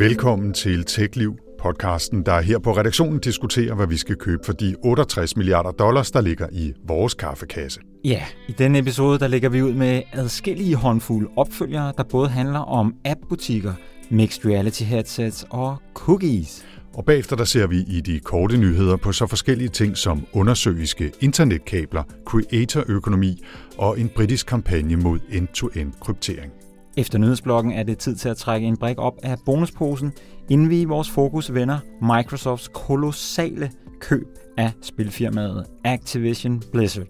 Velkommen til TechLiv, podcasten, der her på redaktionen diskuterer, hvad vi skal købe for de 68 milliarder dollars, der ligger i vores kaffekasse. Ja, i denne episode der lægger vi ud med adskillige håndfulde opfølgere, der både handler om appbutikker, mixed reality headsets og cookies. Og bagefter der ser vi i de korte nyheder på så forskellige ting som undersøgiske internetkabler, creatorøkonomi og en britisk kampagne mod end-to-end kryptering. Efter nyhedsblokken er det tid til at trække en brik op af bonusposen, inden vi i vores fokus vender Microsofts kolossale køb af spilfirmaet Activision Blizzard.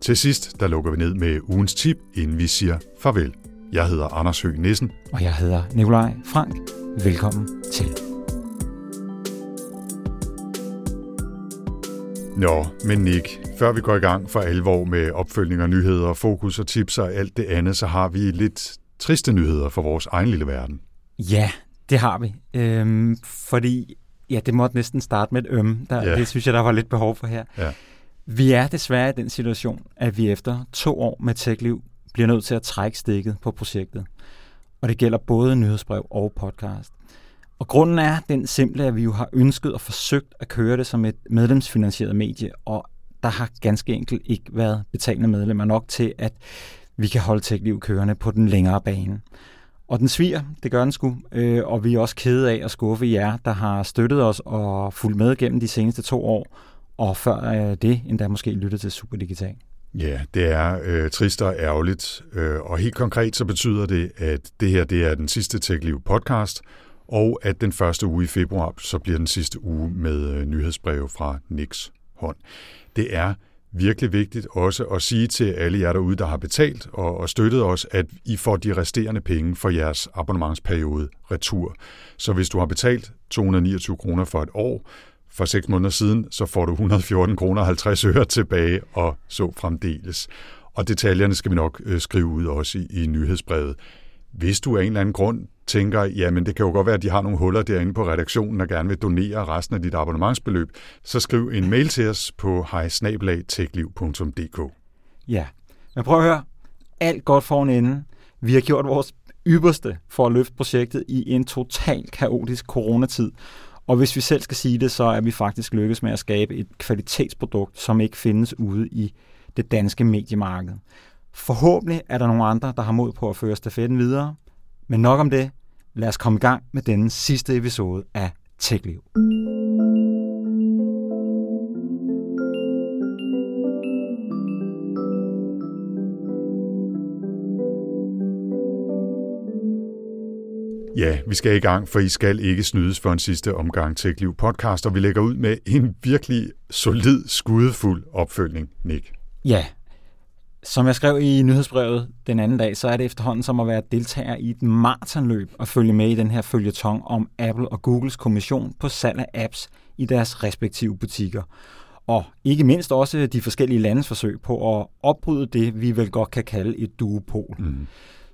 Til sidst der lukker vi ned med ugens tip, inden vi siger farvel. Jeg hedder Anders Høgh Nissen. Og jeg hedder Nikolaj Frank. Velkommen til. Nå, men Nick, før vi går i gang for alvor med opfølgning og nyheder, fokus og tips og alt det andet, så har vi lidt triste nyheder for vores egen lille verden. Ja, det har vi. Øhm, fordi, ja, det måtte næsten starte med et øm. Der, ja. Det synes jeg, der var lidt behov for her. Ja. Vi er desværre i den situation, at vi efter to år med TechLiv bliver nødt til at trække stikket på projektet. Og det gælder både nyhedsbrev og podcast. Og grunden er den simple, at vi jo har ønsket og forsøgt at køre det som et medlemsfinansieret medie, og der har ganske enkelt ikke været betalende medlemmer nok til, at vi kan holde TechLiv kørende på den længere bane. Og den sviger, det gør den sgu, øh, og vi er også kede af at skuffe jer, der har støttet os og fulgt med gennem de seneste to år, og før øh, det endda måske lyttet til Super Digital. Ja, det er øh, trist og ærgerligt, øh, og helt konkret så betyder det, at det her det er den sidste TechLiv podcast, og at den første uge i februar så bliver den sidste uge med øh, nyhedsbreve fra Nix hånd. Det er virkelig vigtigt også at sige til alle jer derude, der har betalt og, og støttet os, at I får de resterende penge for jeres abonnementsperiode retur. Så hvis du har betalt 229 kroner for et år, for 6 måneder siden, så får du 114 kroner 50 øre tilbage og så fremdeles. Og detaljerne skal vi nok øh, skrive ud også i, i nyhedsbrevet. Hvis du af en eller anden grund tænker, jamen det kan jo godt være, at de har nogle huller derinde på redaktionen og gerne vil donere resten af dit abonnementsbeløb, så skriv en mail til os på hejsnabelagtekliv.dk. Ja, men prøv at høre. Alt godt for en ende. Vi har gjort vores ypperste for at løfte projektet i en total kaotisk coronatid. Og hvis vi selv skal sige det, så er vi faktisk lykkedes med at skabe et kvalitetsprodukt, som ikke findes ude i det danske mediemarked. Forhåbentlig er der nogle andre, der har mod på at føre stafetten videre. Men nok om det. Lad os komme i gang med denne sidste episode af TechLiv. Ja, vi skal i gang, for I skal ikke snydes for en sidste omgang TechLiv podcast, og vi lægger ud med en virkelig solid, skudefuld opfølgning, Nick. Ja, som jeg skrev i nyhedsbrevet den anden dag, så er det efterhånden som at være deltager i et maratonløb og følge med i den her følgetong om Apple og Googles kommission på salg af apps i deres respektive butikker. Og ikke mindst også de forskellige landes forsøg på at opbryde det, vi vel godt kan kalde et duopol. Mm.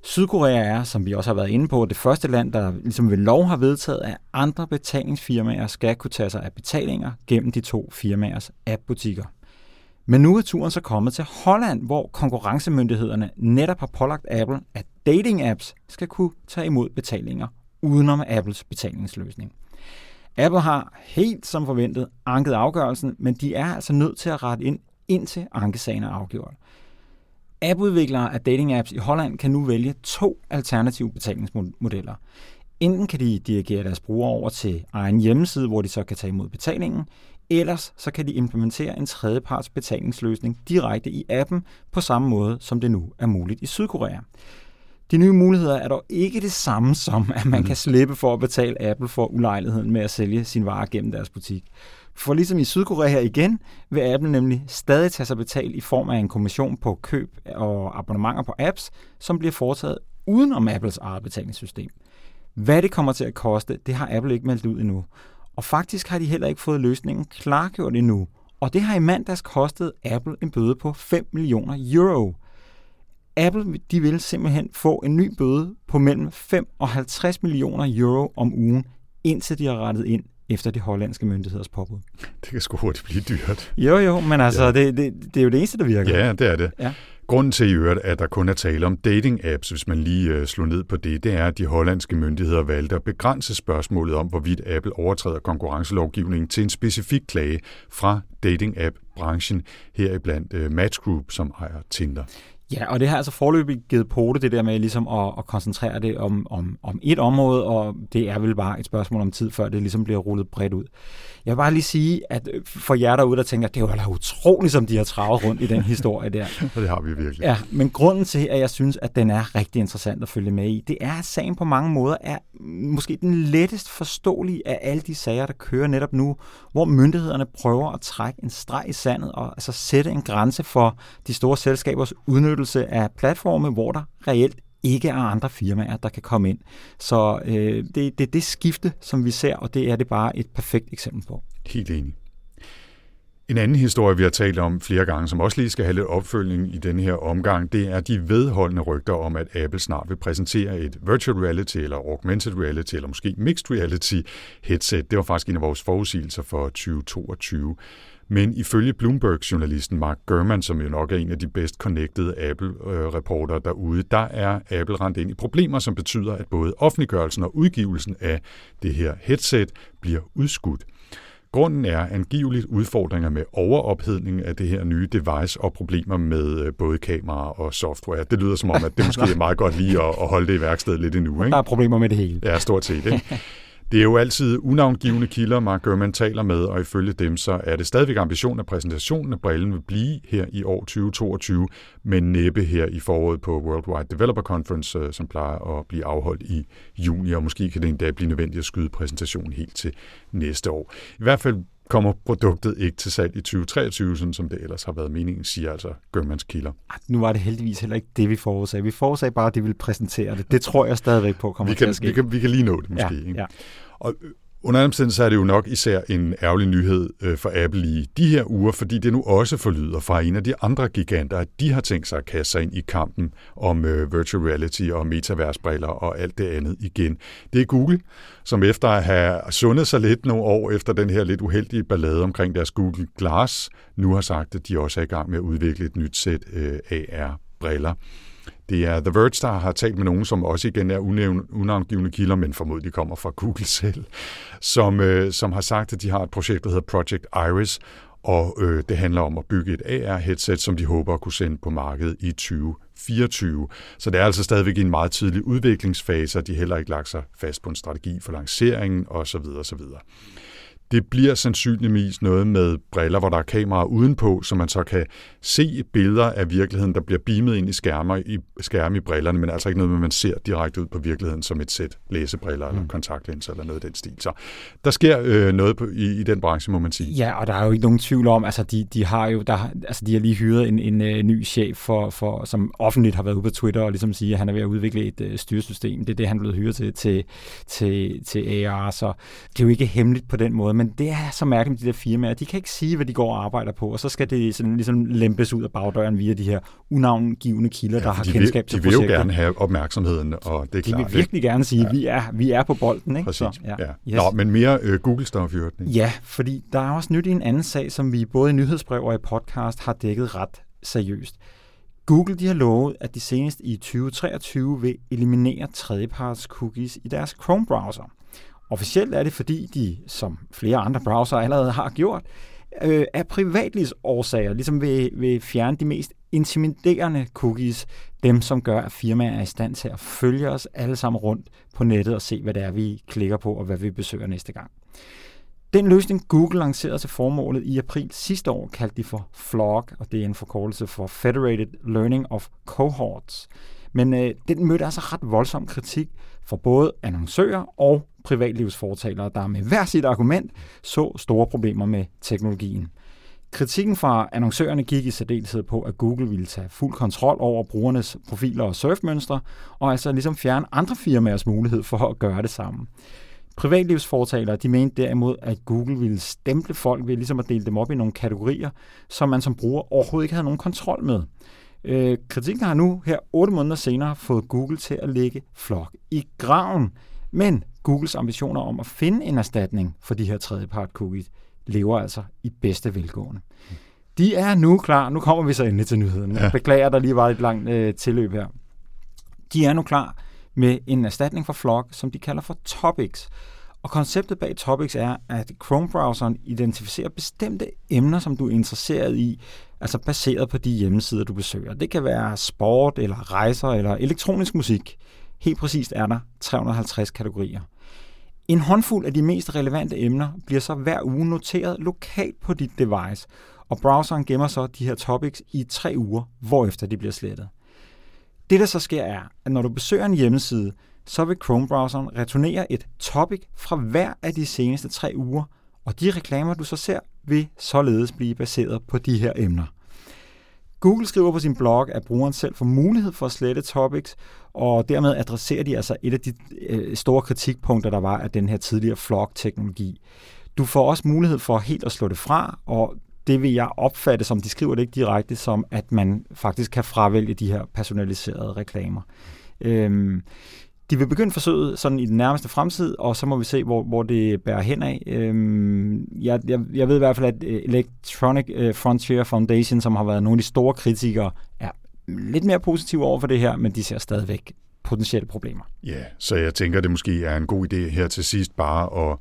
Sydkorea er, som vi også har været inde på, det første land, der ligesom ved lov har vedtaget, at andre betalingsfirmaer skal kunne tage sig af betalinger gennem de to firmaers appbutikker. Men nu er turen så kommet til Holland, hvor konkurrencemyndighederne netop har pålagt Apple, at dating-apps skal kunne tage imod betalinger udenom Apples betalingsløsning. Apple har helt som forventet anket afgørelsen, men de er altså nødt til at rette ind, indtil ankesagen er afgjort. App-udviklere af dating-apps i Holland kan nu vælge to alternative betalingsmodeller. Enten kan de dirigere deres brugere over til egen hjemmeside, hvor de så kan tage imod betalingen, Ellers så kan de implementere en tredjeparts betalingsløsning direkte i appen på samme måde, som det nu er muligt i Sydkorea. De nye muligheder er dog ikke det samme som, at man kan slippe for at betale Apple for ulejligheden med at sælge sin varer gennem deres butik. For ligesom i Sydkorea igen, vil Apple nemlig stadig tage sig betalt i form af en kommission på køb og abonnementer på apps, som bliver foretaget uden om Apples eget betalingssystem. Hvad det kommer til at koste, det har Apple ikke meldt ud endnu. Og faktisk har de heller ikke fået løsningen klargjort endnu. Og det har i mandags kostet Apple en bøde på 5 millioner euro. Apple de vil simpelthen få en ny bøde på mellem 5 og 50 millioner euro om ugen, indtil de har rettet ind efter de hollandske myndigheders påbud. Det kan sgu hurtigt blive dyrt. Jo, jo, men altså, ja. det, det, det er jo det eneste, der virker. Ja, det er det. Ja. Grunden til i øvrigt, at der kun er tale om dating-apps, hvis man lige øh, slår ned på det, det er, at de hollandske myndigheder valgte at begrænse spørgsmålet om, hvorvidt Apple overtræder konkurrencelovgivningen til en specifik klage fra dating-app-branchen, heriblandt øh, Match Group, som ejer Tinder. Ja, og det har altså forløbig givet pote, det der med ligesom at, at koncentrere det om, om, om et område, og det er vel bare et spørgsmål om tid, før det ligesom bliver rullet bredt ud. Jeg vil bare lige sige, at for jer derude, der tænker, det var da utroligt, som de har travet rundt i den historie der. Og det har vi virkelig. Ja, men grunden til, at jeg synes, at den er rigtig interessant at følge med i, det er, at sagen på mange måder er måske den lettest forståelige af alle de sager, der kører netop nu, hvor myndighederne prøver at trække en streg i sandet og altså sætte en grænse for de store selskabers udnyttelse af platforme, hvor der reelt ikke er andre firmaer, der kan komme ind. Så øh, det, det er det skifte, som vi ser, og det er det bare et perfekt eksempel på. Helt enig. En anden historie, vi har talt om flere gange, som også lige skal have lidt opfølgning i denne her omgang, det er de vedholdende rygter om, at Apple snart vil præsentere et virtual reality eller augmented reality eller måske mixed reality headset. Det var faktisk en af vores forudsigelser for 2022. Men ifølge Bloomberg-journalisten Mark Gurman, som jo nok er en af de bedst connected Apple-reporter derude, der er Apple rent ind i problemer, som betyder, at både offentliggørelsen og udgivelsen af det her headset bliver udskudt. Grunden er angiveligt udfordringer med overophedning af det her nye device og problemer med øh, både kamera og software. Det lyder som om, at det måske er meget godt lige at, holde det i værkstedet lidt endnu. Ikke? Der er problemer med det hele. Ja, stort set. Ikke? Det er jo altid unavngivende kilder, Mark Gurman taler med, og ifølge dem så er det stadigvæk ambitionen, at præsentationen af brillen vil blive her i år 2022, men næppe her i foråret på Worldwide Developer Conference, øh, som plejer at blive afholdt i juni, og måske kan det endda blive nødvendigt at skyde præsentationen helt til næste år. I hvert fald kommer produktet ikke til salg i 2023, sådan som det ellers har været meningen, siger altså Gørmans kilder. Nu var det heldigvis heller ikke det, vi forudsagde. Vi forudsagde bare, at de ville præsentere det. Det tror jeg stadigvæk på kommer vi kan, til at ske. Vi kan, vi kan lige nå det måske. Ja, ikke? ja. Og under omstændigheden så er det jo nok især en ærgerlig nyhed øh, for Apple i de her uger, fordi det nu også forlyder fra en af de andre giganter, at de har tænkt sig at kaste sig ind i kampen om øh, virtual reality og metaversbriller og alt det andet igen. Det er Google, som efter at have sundet sig lidt nogle år efter den her lidt uheldige ballade omkring deres Google Glass, nu har sagt, at de også er i gang med at udvikle et nyt sæt øh, AR-briller. Det er The Verge, der har talt med nogen, som også igen er unavngivende kilder, men formodentlig kommer fra Google selv, som, øh, som har sagt, at de har et projekt, der hedder Project Iris, og øh, det handler om at bygge et AR-headset, som de håber at kunne sende på markedet i 2024. Så det er altså stadigvæk i en meget tidlig udviklingsfase, og de heller ikke lagt sig fast på en strategi for lanceringen osv. osv. Det bliver sandsynligvis noget med briller, hvor der er kameraer udenpå, så man så kan se billeder af virkeligheden, der bliver beamet ind i skærmer i, skærme i brillerne, men altså ikke noget, man ser direkte ud på virkeligheden som et sæt læsebriller mm. eller kontaktlinser eller noget af den stil. Så der sker øh, noget på, i, i den branche, må man sige. Ja, og der er jo ikke nogen tvivl om, altså de, de har jo, der, altså de har lige hyret en, en, en øh, ny chef, for, for, som offentligt har været ude på Twitter og ligesom sige, at han er ved at udvikle et uh, styresystem. Det er det, han er blevet hyret til, til, til, til AR, så det er jo ikke hemmeligt på den måde, men det er så mærkeligt med de der firmaer. De kan ikke sige, hvad de går og arbejder på, og så skal det sådan, ligesom lempes ud af bagdøren via de her unavngivende kilder, ja, der har kendskab vil, til De vil projektet. jo gerne have opmærksomheden, og det er de klart. De vil virkelig gerne sige, at ja. vi, er, vi er på bolden. Ikke? Præcis, så, ja. ja. Yes. Nå, men mere uh, Google-stof i. Ja, fordi der er også nyt i en anden sag, som vi både i nyhedsbrev og i podcast har dækket ret seriøst. Google de har lovet, at de senest i 2023 vil eliminere tredjeparts cookies i deres Chrome-browser. Officielt er det, fordi de, som flere andre browser allerede har gjort, øh, af privatlivsårsager ligesom vil, vil fjerne de mest intimiderende cookies, dem som gør, at firmaer er i stand til at følge os alle sammen rundt på nettet og se, hvad det er, vi klikker på og hvad vi besøger næste gang. Den løsning, Google lancerede til formålet i april sidste år, kaldte de for FLOG, og det er en forkortelse for Federated Learning of Cohorts. Men øh, den mødte altså ret voldsom kritik fra både annoncører og privatlivsfortalere, der med hver sit argument så store problemer med teknologien. Kritikken fra annoncørerne gik i særdeleshed på, at Google ville tage fuld kontrol over brugernes profiler og surfmønstre, og altså ligesom fjerne andre firmaers mulighed for at gøre det samme. Privatlivsfortalere de mente derimod, at Google ville stemple folk ved ligesom at dele dem op i nogle kategorier, som man som bruger overhovedet ikke havde nogen kontrol med. Øh, kritikken har nu her otte måneder senere fået Google til at lægge flok i graven. Men Googles ambitioner om at finde en erstatning for de her tredjepart cookies lever altså i bedste velgående. De er nu klar. Nu kommer vi så endelig til nyheden. Jeg beklager, der lige var et langt øh, tilløb her. De er nu klar med en erstatning for Flock, som de kalder for Topics. Og konceptet bag Topics er, at Chrome-browseren identificerer bestemte emner, som du er interesseret i, altså baseret på de hjemmesider, du besøger. Det kan være sport, eller rejser, eller elektronisk musik. Helt præcist er der 350 kategorier. En håndfuld af de mest relevante emner bliver så hver uge noteret lokalt på dit device, og browseren gemmer så de her topics i tre uger, hvorefter de bliver slettet. Det, der så sker, er, at når du besøger en hjemmeside, så vil Chrome-browseren returnere et topic fra hver af de seneste tre uger, og de reklamer, du så ser, vil således blive baseret på de her emner. Google skriver på sin blog, at brugeren selv får mulighed for at slette topics, og dermed adresserer de altså et af de øh, store kritikpunkter, der var af den her tidligere flog-teknologi. Du får også mulighed for helt at slå det fra, og det vil jeg opfatte, som de skriver det ikke direkte, som at man faktisk kan fravælge de her personaliserede reklamer. Øhm, de vil begynde forsøget sådan i den nærmeste fremtid, og så må vi se, hvor, hvor det bærer hen af. Øhm, jeg, jeg, jeg ved i hvert fald, at øh, Electronic øh, Frontier Foundation, som har været nogle af de store kritikere, er lidt mere positive over for det her, men de ser stadigvæk potentielle problemer. Ja, så jeg tænker, det måske er en god idé her til sidst bare at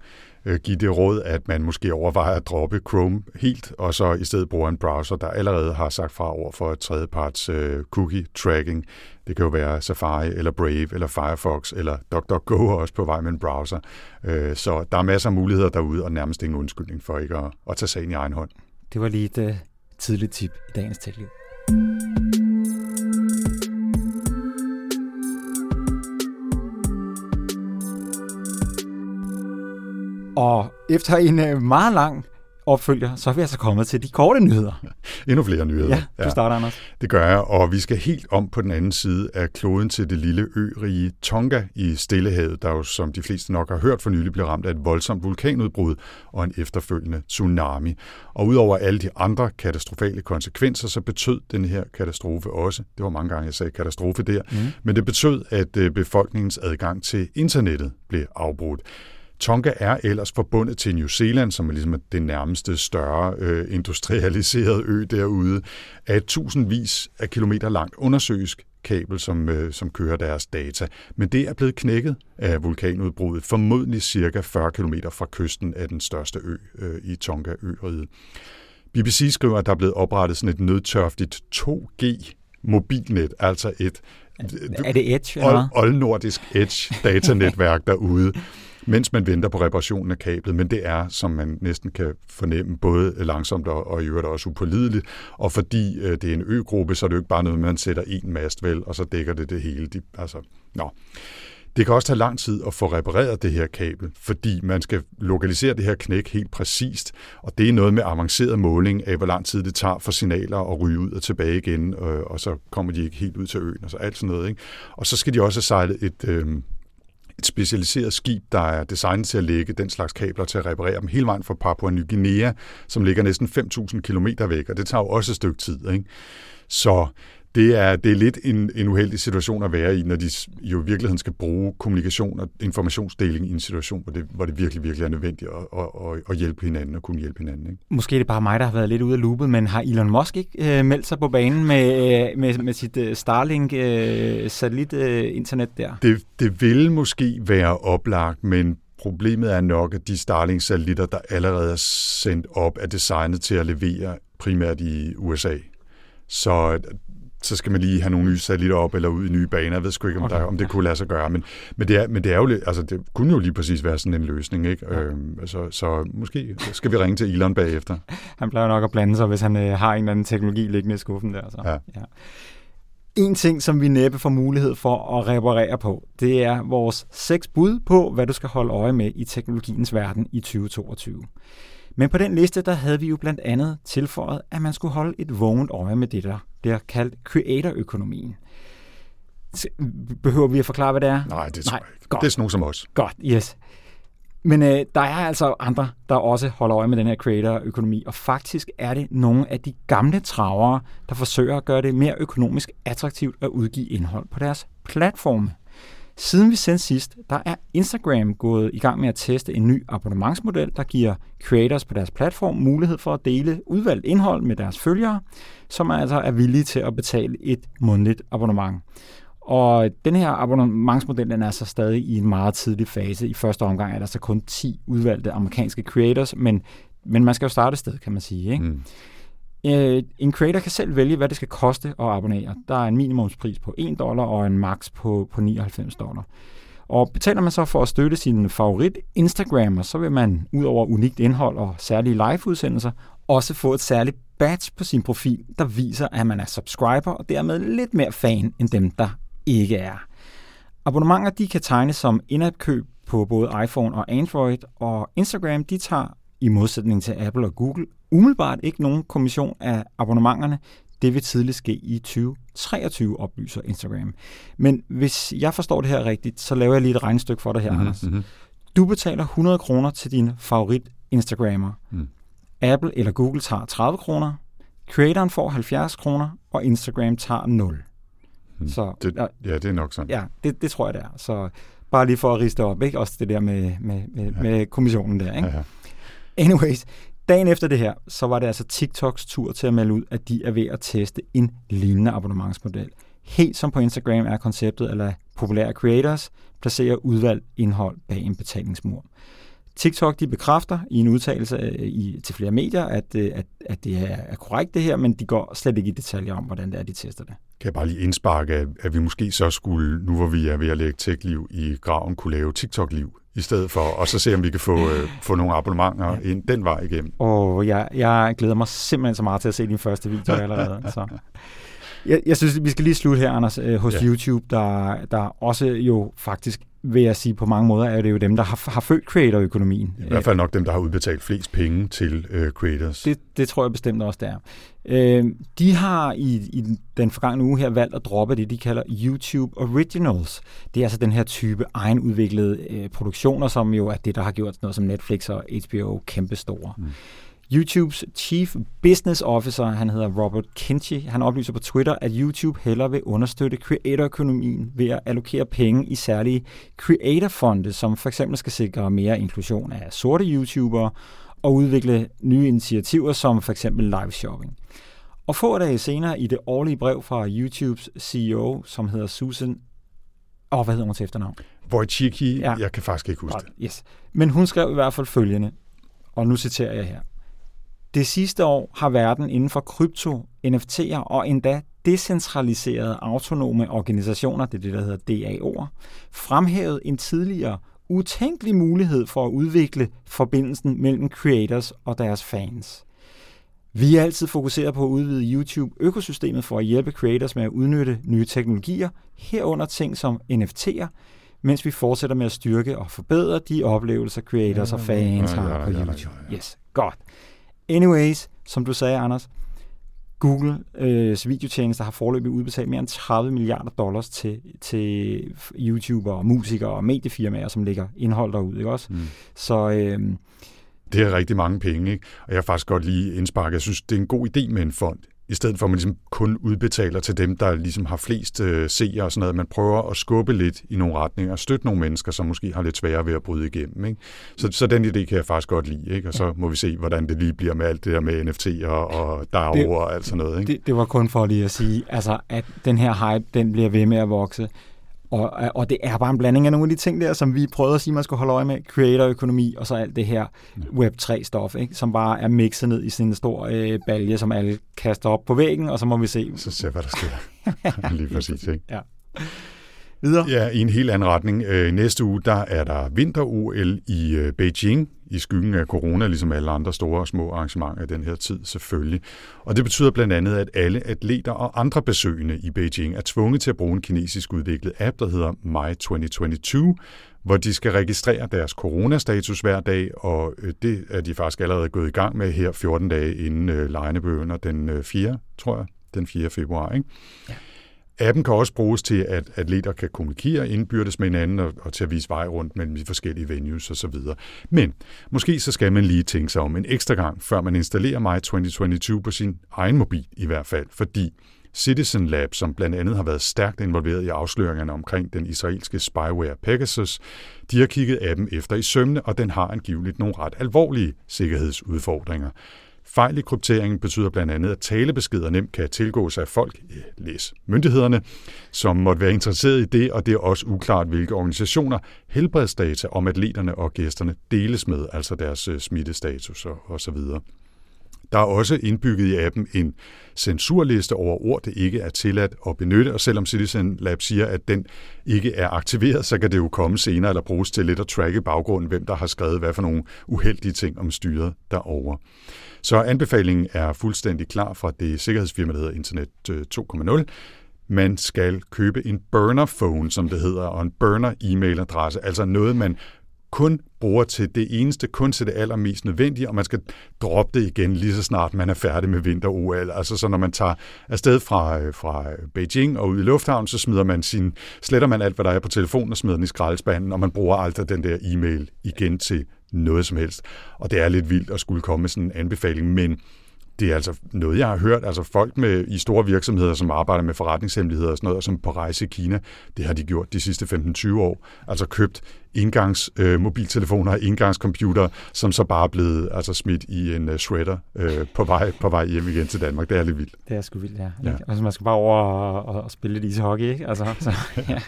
øh, give det råd, at man måske overvejer at droppe Chrome helt, og så i stedet bruger en browser, der allerede har sagt fra over for tredjeparts øh, cookie tracking. Det kan jo være Safari, eller Brave, eller Firefox, eller DuckDuckGo også på vej med en browser. Øh, så der er masser af muligheder derude, og nærmest ingen undskyldning for ikke at, at tage sagen i egen hånd. Det var lige et uh, tidligt tip i dagens tilliv. Og efter en uh, meget lang opfølger, så er vi altså kommet til de korte nyheder. Endnu flere nyheder. Ja, du starter, Anders. Det gør jeg, og vi skal helt om på den anden side af kloden til det lille ørige Tonga i Stillehavet, der jo, som de fleste nok har hørt for nylig, blev ramt af et voldsomt vulkanudbrud og en efterfølgende tsunami. Og udover alle de andre katastrofale konsekvenser, så betød den her katastrofe også, det var mange gange, jeg sagde katastrofe der, mm. men det betød, at øh, befolkningens adgang til internettet blev afbrudt. Tonga er ellers forbundet til New Zealand, som er ligesom det nærmeste større øh, industrialiserede ø derude, af tusindvis af kilometer langt undersøisk kabel, som, øh, som kører deres data. Men det er blevet knækket af vulkanudbruddet, formodentlig cirka 40 km fra kysten af den største ø øh, i Tonga-øriget. BBC skriver, at der er blevet oprettet sådan et nødtørftigt 2G mobilnet, altså et er det Edge? Eller? oldnordisk Edge datanetværk derude mens man venter på reparationen af kablet, men det er, som man næsten kan fornemme, både langsomt og, og i øvrigt også upålideligt, og fordi øh, det er en øgruppe, så er det jo ikke bare noget, man sætter en mast vel, og så dækker det det hele. De, altså, nå. Det kan også tage lang tid at få repareret det her kabel, fordi man skal lokalisere det her knæk helt præcist, og det er noget med avanceret måling af, hvor lang tid det tager for signaler at ryge ud og tilbage igen, øh, og så kommer de ikke helt ud til øen, og så alt sådan noget. Ikke? Og så skal de også have sejlet et, øh, et specialiseret skib, der er designet til at lægge den slags kabler til at reparere dem hele vejen fra Papua Ny Guinea, som ligger næsten 5.000 km væk, og det tager jo også et stykke tid. Ikke? Så det er, det er lidt en, en uheldig situation at være i, når de jo i virkeligheden skal bruge kommunikation og informationsdeling i en situation, hvor det, hvor det virkelig, virkelig er nødvendigt at, at, at, hjælpe hinanden og kunne hjælpe hinanden. Ikke? Måske er det bare mig, der har været lidt ude af loopet, men har Elon Musk ikke øh, meldt sig på banen med, øh, med, med sit øh, Starlink-satellit-internet øh, der? Det, det vil måske være oplagt, men problemet er nok, at de Starlink-satellitter, der allerede er sendt op, er designet til at levere primært i USA. Så så skal man lige have nogle nye satellitter op eller ud i nye baner. Jeg ved sgu ikke, om, okay. der, om det kunne lade sig gøre, men, men, det, er, men det, er jo, altså, det kunne jo lige præcis være sådan en løsning. Ikke? Ja. Øhm, så, så måske skal vi ringe til Elon bagefter. Han plejer nok at blande sig, hvis han øh, har en eller anden teknologi liggende i skuffen der. Så. Ja. Ja. En ting, som vi næppe får mulighed for at reparere på, det er vores seks bud på, hvad du skal holde øje med i teknologiens verden i 2022. Men på den liste, der havde vi jo blandt andet tilføjet, at man skulle holde et vågent øje med det, der bliver kaldt creator-økonomien. Behøver vi at forklare, hvad det er? Nej, det tror Nej, jeg ikke. Godt. Det er sådan nogen som os. Godt, yes. Men øh, der er altså andre, der også holder øje med den her creator-økonomi, og faktisk er det nogle af de gamle travere, der forsøger at gøre det mere økonomisk attraktivt at udgive indhold på deres platforme. Siden vi sendte sidst, der er Instagram gået i gang med at teste en ny abonnementsmodel, der giver creators på deres platform mulighed for at dele udvalgt indhold med deres følgere, som altså er villige til at betale et månedligt abonnement. Og den her abonnementsmodel den er så stadig i en meget tidlig fase. I første omgang er der så kun 10 udvalgte amerikanske creators, men, men man skal jo starte et sted, kan man sige. Ikke? Mm. Øh, en creator kan selv vælge, hvad det skal koste at abonnere. Der er en minimumspris på 1 dollar og en max på, på 99 dollar. Og betaler man så for at støtte sin favorit Instagrammer, så vil man ud over unikt indhold og særlige live-udsendelser også få et særligt badge på sin profil, der viser, at man er subscriber og dermed lidt mere fan end dem, der ikke er. Abonnementer de kan tegnes som indapkøb på både iPhone og Android, og Instagram de tager i modsætning til Apple og Google umiddelbart ikke nogen kommission af abonnementerne. Det vil tidligst ske i 2023, oplyser Instagram. Men hvis jeg forstår det her rigtigt, så laver jeg lige et regnstykke for dig her, mm-hmm. Anders. Mhm. Du betaler 100 kroner til din favorit Instagrammer. Mm. Apple eller Google tager 30 kroner, creatoren får 70 kroner, og Instagram tager 0. Mm. Så, det, ja, det er nok sådan. Ja, det, det tror jeg, det er. Så bare lige for at riste op, ikke? Også det der med, med, med, ja. med kommissionen der, ikke? Ja, ja. Anyways, dagen efter det her, så var det altså TikToks tur til at melde ud, at de er ved at teste en lignende abonnementsmodel. Helt som på Instagram er konceptet at lade populære creators placere udvalgt indhold bag en betalingsmur. TikTok de bekræfter i en udtalelse øh, i, til flere medier, at, øh, at, at det er, er korrekt det her, men de går slet ikke i detaljer om, hvordan det er, de tester det. Kan jeg bare lige indsparke, at, at vi måske så skulle, nu hvor vi er ved at lægge tech-liv i graven, kunne lave TikTok-liv i stedet for, og så se om vi kan få, øh, få nogle abonnementer ja. ind den vej igennem. Og jeg, jeg glæder mig simpelthen så meget til at se din første video allerede. så. Jeg, jeg synes, vi skal lige slutte her, Anders, øh, hos ja. YouTube, der, der også jo faktisk vil jeg sige, på mange måder er det jo dem, der har, har født creator-økonomien. I hvert fald nok dem, der har udbetalt flest penge til uh, creators. Det, det tror jeg bestemt også, det er. Uh, de har i, i den forgangne uge her valgt at droppe det, de kalder YouTube Originals. Det er altså den her type egenudviklede uh, produktioner, som jo er det, der har gjort noget som Netflix og HBO kæmpestore. Mm. YouTubes Chief Business Officer, han hedder Robert Kinchy, han oplyser på Twitter, at YouTube hellere vil understøtte creator-økonomien ved at allokere penge i særlige creator-fonde, som for eksempel skal sikre mere inklusion af sorte YouTubere og udvikle nye initiativer som for eksempel live shopping. Og få dage senere i det årlige brev fra YouTubes CEO, som hedder Susan Åh, oh, hvad hedder hun til efternavn? Wojcicki, ja. jeg kan faktisk ikke huske det. Yes. Men hun skrev i hvert fald følgende, og nu citerer jeg her. Det sidste år har verden inden for krypto, NFT'er og endda decentraliserede autonome organisationer, det er det, der hedder DAO'er, fremhævet en tidligere utænkelig mulighed for at udvikle forbindelsen mellem creators og deres fans. Vi er altid fokuseret på at udvide YouTube-økosystemet for at hjælpe creators med at udnytte nye teknologier, herunder ting som NFT'er, mens vi fortsætter med at styrke og forbedre de oplevelser, creators og fans har på YouTube. Yes, godt. Anyways, som du sagde, Anders, Google øh, videotjenester har forløbig udbetalt mere end 30 milliarder dollars til, til YouTubere, musikere og mediefirmaer, som lægger indhold derude, ikke også? Mm. Så... Øh, det er rigtig mange penge, ikke? Og jeg har faktisk godt lige indsparket. Jeg synes, det er en god idé med en fond i stedet for at man ligesom kun udbetaler til dem, der ligesom har flest øh, seere og sådan noget. Man prøver at skubbe lidt i nogle retninger og støtte nogle mennesker, som måske har lidt sværere ved at bryde igennem. Ikke? Så, så den idé kan jeg faktisk godt lide, ikke? og så må vi se, hvordan det lige bliver med alt det der med NFT'er og DAO og alt sådan noget. Ikke? Det, det var kun for lige at sige, altså, at den her hype, den bliver ved med at vokse. Og, og det er bare en blanding af nogle af de ting der, som vi prøvede at sige, man skulle holde øje med. Creator-økonomi og så alt det her Web3-stof, ikke? som bare er mixet ned i sådan en stor øh, balje, som alle kaster op på væggen, og så må vi se. Så ser hvad der sker. Lige præcis, ikke? Ja. Videre. Ja, i en helt anden retning. Øh, næste uge, der er der vinter-OL i øh, Beijing, i skyggen af corona, ligesom alle andre store og små arrangementer i den her tid selvfølgelig. Og det betyder blandt andet, at alle atleter og andre besøgende i Beijing er tvunget til at bruge en kinesisk udviklet app, der hedder My 2022, hvor de skal registrere deres coronastatus hver dag, og øh, det er de faktisk allerede gået i gang med her 14 dage inden øh, lejene begynder den øh, 4. tror jeg, den 4. februar. Ikke? Ja. Appen kan også bruges til, at atleter kan kommunikere indbyrdes med hinanden og, og til at vise vej rundt mellem de forskellige venues osv. Men måske så skal man lige tænke sig om en ekstra gang, før man installerer My 2022 på sin egen mobil i hvert fald, fordi Citizen Lab, som blandt andet har været stærkt involveret i afsløringerne omkring den israelske spyware Pegasus, de har kigget appen efter i sømne, og den har angiveligt nogle ret alvorlige sikkerhedsudfordringer. Fejl i krypteringen betyder blandt andet, at talebeskeder nemt kan tilgås af folk, eh, læs myndighederne, som måtte være interesseret i det, og det er også uklart, hvilke organisationer helbredsdata om atleterne og gæsterne deles med, altså deres eh, smittestatus og, og så videre. Der er også indbygget i appen en censurliste over ord, det ikke er tilladt at benytte, og selvom Citizen Lab siger, at den ikke er aktiveret, så kan det jo komme senere eller bruges til lidt at tracke baggrunden, hvem der har skrevet hvad for nogle uheldige ting om styret derover. Så anbefalingen er fuldstændig klar fra det sikkerhedsfirma, der hedder Internet øh, 2.0. Man skal købe en burner phone, som det hedder, og en burner e-mailadresse, altså noget, man kun bruger til det eneste, kun til det allermest nødvendige, og man skal droppe det igen lige så snart man er færdig med vinter-OL. Altså så når man tager afsted fra, øh, fra Beijing og ud i lufthavnen, så smider man sin, sletter man alt, hvad der er på telefonen, og smider den i skraldespanden, og man bruger aldrig den der e-mail igen til noget som helst. Og det er lidt vildt at skulle komme med sådan en anbefaling, men det er altså noget, jeg har hørt. Altså folk med, i store virksomheder, som arbejder med forretningshemmeligheder og sådan noget, og som på rejse i Kina, det har de gjort de sidste 15-20 år. Altså købt indgangs øh, mobiltelefoner og indgangscomputer, som så bare er blevet altså, smidt i en uh, shredder øh, på, vej, på vej hjem igen til Danmark. Det er lidt vildt. Det er sgu vildt, ja. ja. Altså, man skal bare over og, og, og spille lidt ishockey, ikke? Altså, så, ja.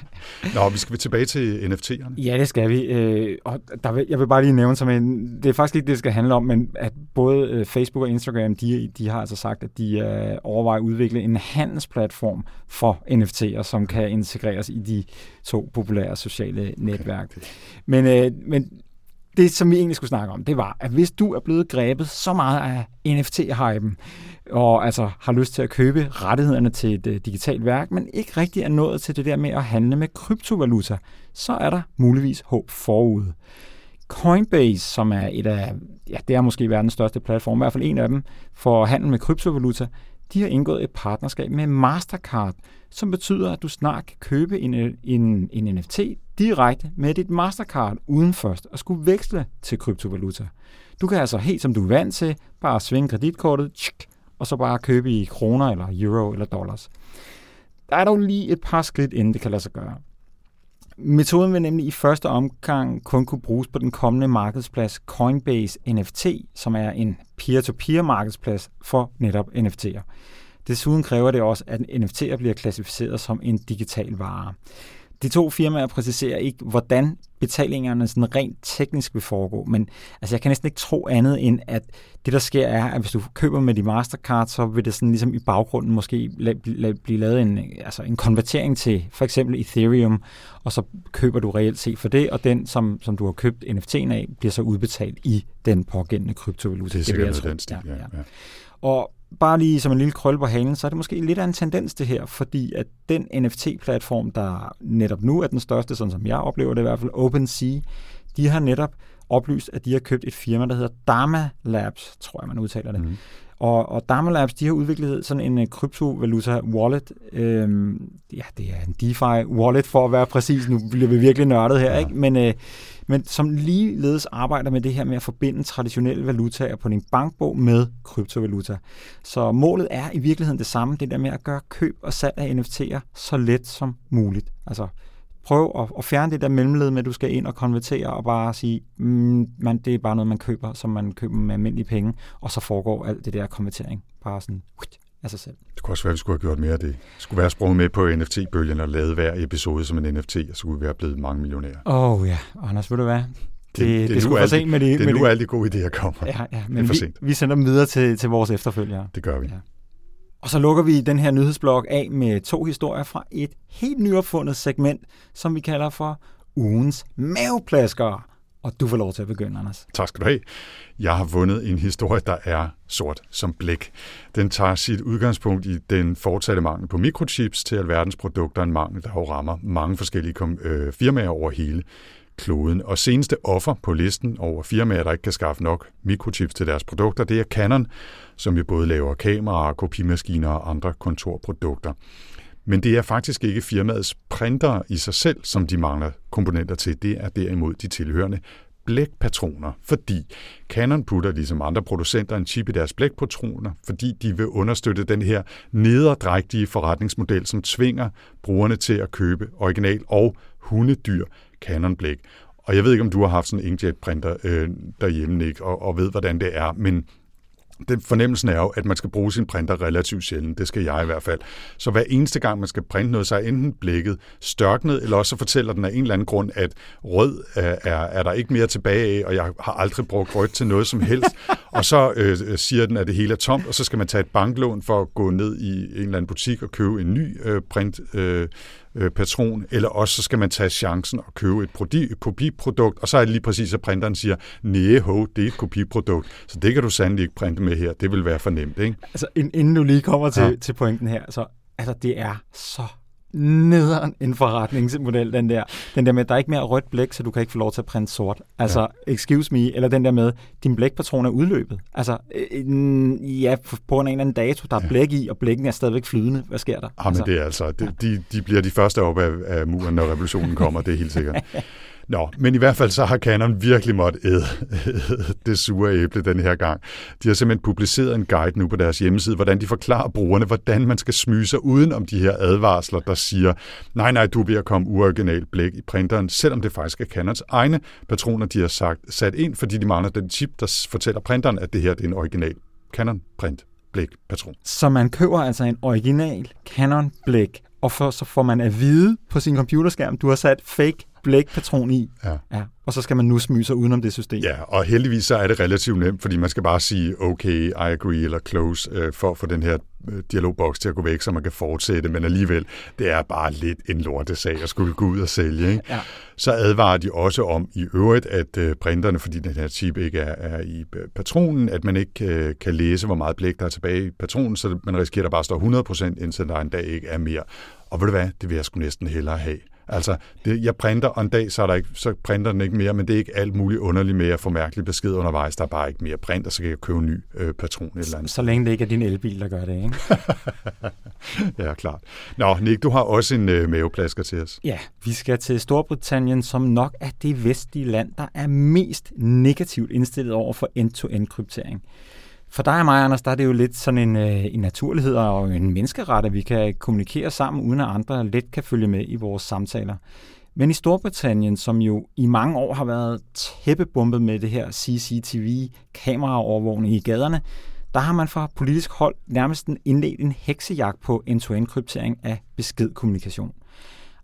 Nå, vi skal tilbage til NFT'erne. Ja, det skal vi. Øh, og der vil, jeg vil bare lige nævne som en, det er faktisk ikke det, det skal handle om, men at både øh, Facebook og Instagram, de, de har altså sagt, at de øh, overvejer at udvikle en handelsplatform for NFT'er, som kan integreres i de to populære sociale netværk. Men, øh, men det, som vi egentlig skulle snakke om, det var, at hvis du er blevet grebet så meget af NFT-hypen, og altså har lyst til at købe rettighederne til et uh, digitalt værk, men ikke rigtig er nået til det der med at handle med kryptovaluta, så er der muligvis håb forude. Coinbase, som er et af, ja, det er måske verdens største platform, i hvert fald en af dem, for handel med kryptovaluta, de har indgået et partnerskab med Mastercard, som betyder, at du snart kan købe en, en, en NFT direkte med dit Mastercard, uden først at skulle veksle til kryptovaluta. Du kan altså helt som du er vant til, bare svinge kreditkortet, tsk, og så bare købe i kroner eller euro eller dollars. Der er dog lige et par skridt, inden det kan lade sig gøre. Metoden vil nemlig i første omgang kun kunne bruges på den kommende markedsplads Coinbase NFT, som er en peer-to-peer markedsplads for netop NFT'er. Desuden kræver det også, at NFT'er bliver klassificeret som en digital vare. De to firmaer præciserer ikke, hvordan betalingerne sådan rent teknisk vil foregå, men altså, jeg kan næsten ikke tro andet end, at det der sker er, at hvis du køber med de Mastercard, så vil det sådan ligesom i baggrunden måske blive lavet en, altså en konvertering til for eksempel Ethereum, og så køber du reelt set for det, og den, som, som du har købt NFT'en af, bliver så udbetalt i den pågældende kryptovaluta. Det er sikkert det, den stil, ja, ja. ja. Og bare lige som en lille krøl på halen, så er det måske lidt af en tendens det her, fordi at den NFT-platform, der netop nu er den største, sådan som jeg oplever det i hvert fald, OpenSea, de har netop oplyst, at de har købt et firma, der hedder Dharma Labs, tror jeg, man udtaler det. Mm. Og, og Dharma Labs, de har udviklet sådan en uh, kryptovaluta wallet. Øhm, ja, det er en DeFi wallet for at være præcis. Nu bliver vi virkelig nørdet her, ja. ikke? Men øh, men som ligeledes arbejder med det her med at forbinde traditionelle valutaer på din bankbog med kryptovaluta. Så målet er i virkeligheden det samme, det der med at gøre køb og salg af NFT'er så let som muligt. Altså prøv at, at fjerne det der mellemled med, at du skal ind og konvertere og bare sige, mm, man, det er bare noget, man køber, som man køber med almindelige penge, og så foregår alt det der konvertering bare sådan af sig selv. Det kunne også være, at vi skulle have gjort mere af det. Skulle være sprunget med på NFT-bølgen og lavet hver episode som en NFT, og så kunne vi være blevet mange millionærer. Åh oh, ja, Anders, ved du hvad? Det, det, det, det, er nu for sent med de, det er nu alle de gode idéer kommer. Ja, ja, men det vi, vi sender dem videre til, til vores efterfølgere. Det gør vi. Ja. Og så lukker vi den her nyhedsblog af med to historier fra et helt nyopfundet segment, som vi kalder for ugens maveplaskere. Og du får lov til at begynde, Anders. Tak skal du have. Jeg har vundet en historie, der er sort som blæk. Den tager sit udgangspunkt i den fortsatte mangel på mikrochips til alverdens produkter, en mangel, der jo rammer mange forskellige øh, firmaer over hele kloden. Og seneste offer på listen over firmaer, der ikke kan skaffe nok mikrochips til deres produkter, det er Canon, som jo både laver kameraer, kopimaskiner og andre kontorprodukter. Men det er faktisk ikke firmaets printer i sig selv, som de mangler komponenter til. Det er derimod de tilhørende blækpatroner, fordi Canon putter ligesom andre producenter en chip i deres blækpatroner, fordi de vil understøtte den her nederdrægtige forretningsmodel, som tvinger brugerne til at købe original og hundedyr Canon blæk. Og jeg ved ikke, om du har haft sådan en inkjet printer øh, derhjemme, Nick, og, og ved, hvordan det er, men den fornemmelsen er jo, at man skal bruge sin printer relativt sjældent. Det skal jeg i hvert fald. Så hver eneste gang, man skal printe noget, så er enten blækket størknet, eller også så fortæller den af en eller anden grund, at rød er, er, er der ikke mere tilbage af, og jeg har aldrig brugt rødt til noget som helst. og så øh, siger den, at det hele er tomt, og så skal man tage et banklån for at gå ned i en eller anden butik og købe en ny øh, print øh, øh, patron, eller også så skal man tage chancen og købe et, prodi- et kopiprodukt, og så er det lige præcis, at printeren siger, nej, ho, det er et kopiprodukt, så det kan du sandelig ikke printe med her, det vil være for nemt, ikke? Altså, inden du lige kommer til, ja. til pointen her, så altså, det er så nederen en forretningsmodel, den der. Den der med, at der er ikke mere rødt blæk, så du kan ikke få lov til at printe sort. Altså, ja. excuse me, eller den der med, din blækpatron er udløbet. Altså, øh, ja, på en eller anden dato, der er ja. blæk i, og blækken er stadigvæk flydende. Hvad sker der? Ja, men altså, det er altså, de, de, de bliver de første op af, af muren, når revolutionen kommer, det er helt sikkert. Nå, men i hvert fald så har Canon virkelig måttet æde, det sure æble den her gang. De har simpelthen publiceret en guide nu på deres hjemmeside, hvordan de forklarer brugerne, hvordan man skal smyge sig uden om de her advarsler, der siger, nej, nej, du er ved at komme uoriginal blæk i printeren, selvom det faktisk er Canons egne patroner, de har sagt, sat ind, fordi de mangler den chip, der fortæller printeren, at det her det er en original Canon print blækpatron. Så man køber altså en original Canon blæk, og for, så får man at vide på sin computerskærm, du har sat fake blækpatron i, ja. Ja, og så skal man nu smyge sig udenom det system. Ja, og heldigvis så er det relativt nemt, fordi man skal bare sige okay, I agree eller close, øh, for at få den her øh, dialogboks til at gå væk, så man kan fortsætte, men alligevel, det er bare lidt en lortesag at skulle gå ud og sælge. Ikke? Ja. Så advarer de også om i øvrigt, at øh, printerne, fordi den her chip ikke er, er i øh, patronen, at man ikke øh, kan læse, hvor meget blæk der er tilbage i patronen, så man risikerer, at der bare står 100%, indtil der en dag ikke er mere. Og ved du hvad, det vil jeg sgu næsten hellere have. Altså, det, jeg printer, og en dag, så, er der ikke, så printer den ikke mere, men det er ikke alt muligt underligt med at få mærkelig besked undervejs. Der er bare ikke mere print, og så kan jeg købe en ny øh, patron et eller andet. Så længe det ikke er din elbil, der gør det, ikke? ja, klart. Nå, Nick, du har også en øh, maveplasker til os. Ja, vi skal til Storbritannien, som nok er det vestlige land, der er mest negativt indstillet over for end-to-end kryptering. For dig og mig, Anders, der er det jo lidt sådan en, øh, en naturlighed og en menneskeret, at vi kan kommunikere sammen, uden at andre let kan følge med i vores samtaler. Men i Storbritannien, som jo i mange år har været tæppebumpet med det her CCTV-kameraovervågning i gaderne, der har man fra politisk hold nærmest indledt en heksejagt på end-to-end kryptering af beskedkommunikation.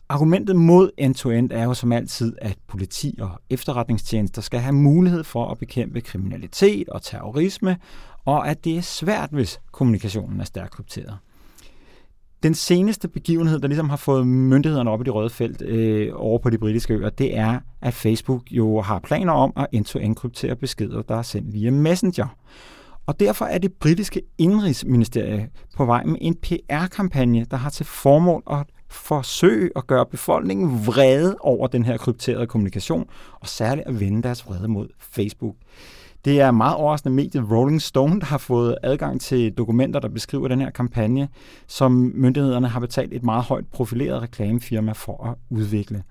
Argumentet mod end-to-end er jo som altid, at politi og efterretningstjenester skal have mulighed for at bekæmpe kriminalitet og terrorisme, og at det er svært, hvis kommunikationen er stærkt krypteret. Den seneste begivenhed, der ligesom har fået myndighederne op i det røde felt øh, over på de britiske øer, det er, at Facebook jo har planer om at end-to-end kryptere beskeder, der er sendt via Messenger. Og derfor er det britiske indrigsministerie på vej med en PR-kampagne, der har til formål at forsøge at gøre befolkningen vrede over den her krypterede kommunikation, og særligt at vende deres vrede mod Facebook. Det er meget overraskende mediet Rolling Stone, der har fået adgang til dokumenter, der beskriver den her kampagne, som myndighederne har betalt et meget højt profileret reklamefirma for at udvikle.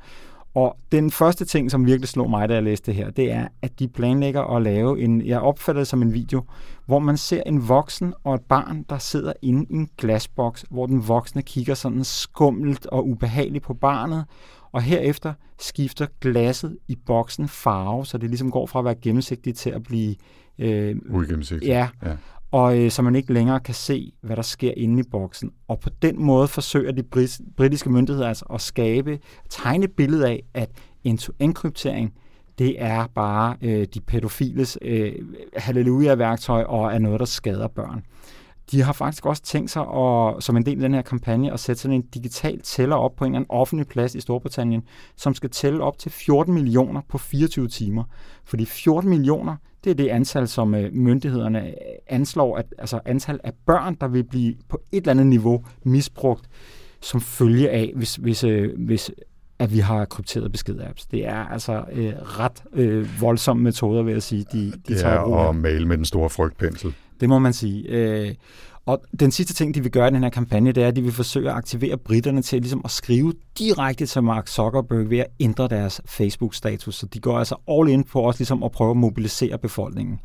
Og den første ting, som virkelig slog mig, da jeg læste det her, det er, at de planlægger at lave en, jeg opfatter det som en video, hvor man ser en voksen og et barn, der sidder inde i en glasboks, hvor den voksne kigger sådan skummelt og ubehageligt på barnet, og herefter skifter glasset i boksen farve, så det ligesom går fra at være gennemsigtigt til at blive... Øh, Uigennemsigtigt. Ja, ja. og øh, så man ikke længere kan se, hvad der sker inde i boksen. Og på den måde forsøger de britiske myndigheder altså at skabe, tegne et billede af, at end-to-end-kryptering, det er bare øh, de pædofiles øh, halleluja-værktøj og er noget, der skader børn. De har faktisk også tænkt sig, at, som en del af den her kampagne, at sætte sådan en digital tæller op på en eller anden offentlig plads i Storbritannien, som skal tælle op til 14 millioner på 24 timer. Fordi 14 millioner, det er det antal, som øh, myndighederne anslår, at, altså antal af børn, der vil blive på et eller andet niveau misbrugt som følge af, hvis, hvis, øh, hvis at vi har krypteret besked-apps. Det er altså øh, ret øh, voldsomme metoder, vil jeg sige, de, de det tager er at male med den store frygtpensel. Det må man sige. Øh, Og den sidste ting, de vil gøre i den her kampagne, det er, at de vil forsøge at aktivere britterne til ligesom at skrive direkte til Mark Zuckerberg ved at ændre deres Facebook-status. Så de går altså all in på også ligesom at prøve at mobilisere befolkningen.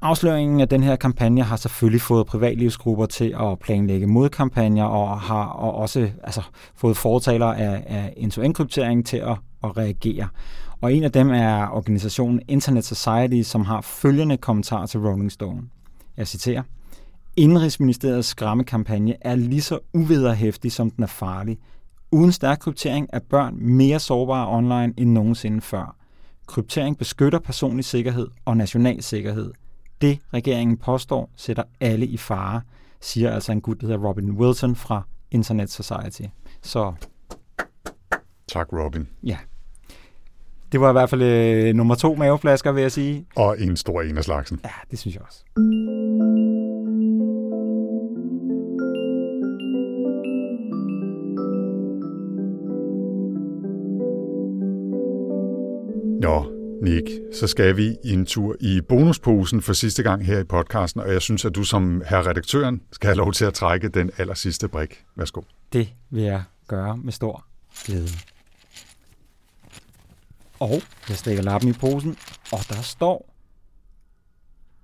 Afsløringen af den her kampagne har selvfølgelig fået privatlivsgrupper til at planlægge modkampagner og har og også altså, fået fortalere af, af end-to-end-kryptering til at, at reagere. Og en af dem er organisationen Internet Society, som har følgende kommentar til Rolling Stone. Jeg citerer. Indrigsministeriets skræmmekampagne er lige så uvederhæftig, som den er farlig. Uden stærk kryptering er børn mere sårbare online end nogensinde før. Kryptering beskytter personlig sikkerhed og national sikkerhed. Det, regeringen påstår, sætter alle i fare, siger altså en gut, der hedder Robin Wilson fra Internet Society. Så... Tak, Robin. Ja. Det var i hvert fald øh, nummer to maveflasker, vil jeg sige. Og en stor en af slagsen. Ja, det synes jeg også. Nå, Nick, så skal vi en tur i bonusposen for sidste gang her i podcasten, og jeg synes, at du som herre redaktøren skal have lov til at trække den aller sidste brik. Værsgo. Det vil jeg gøre med stor glæde. Og jeg stikker lappen i posen, og der står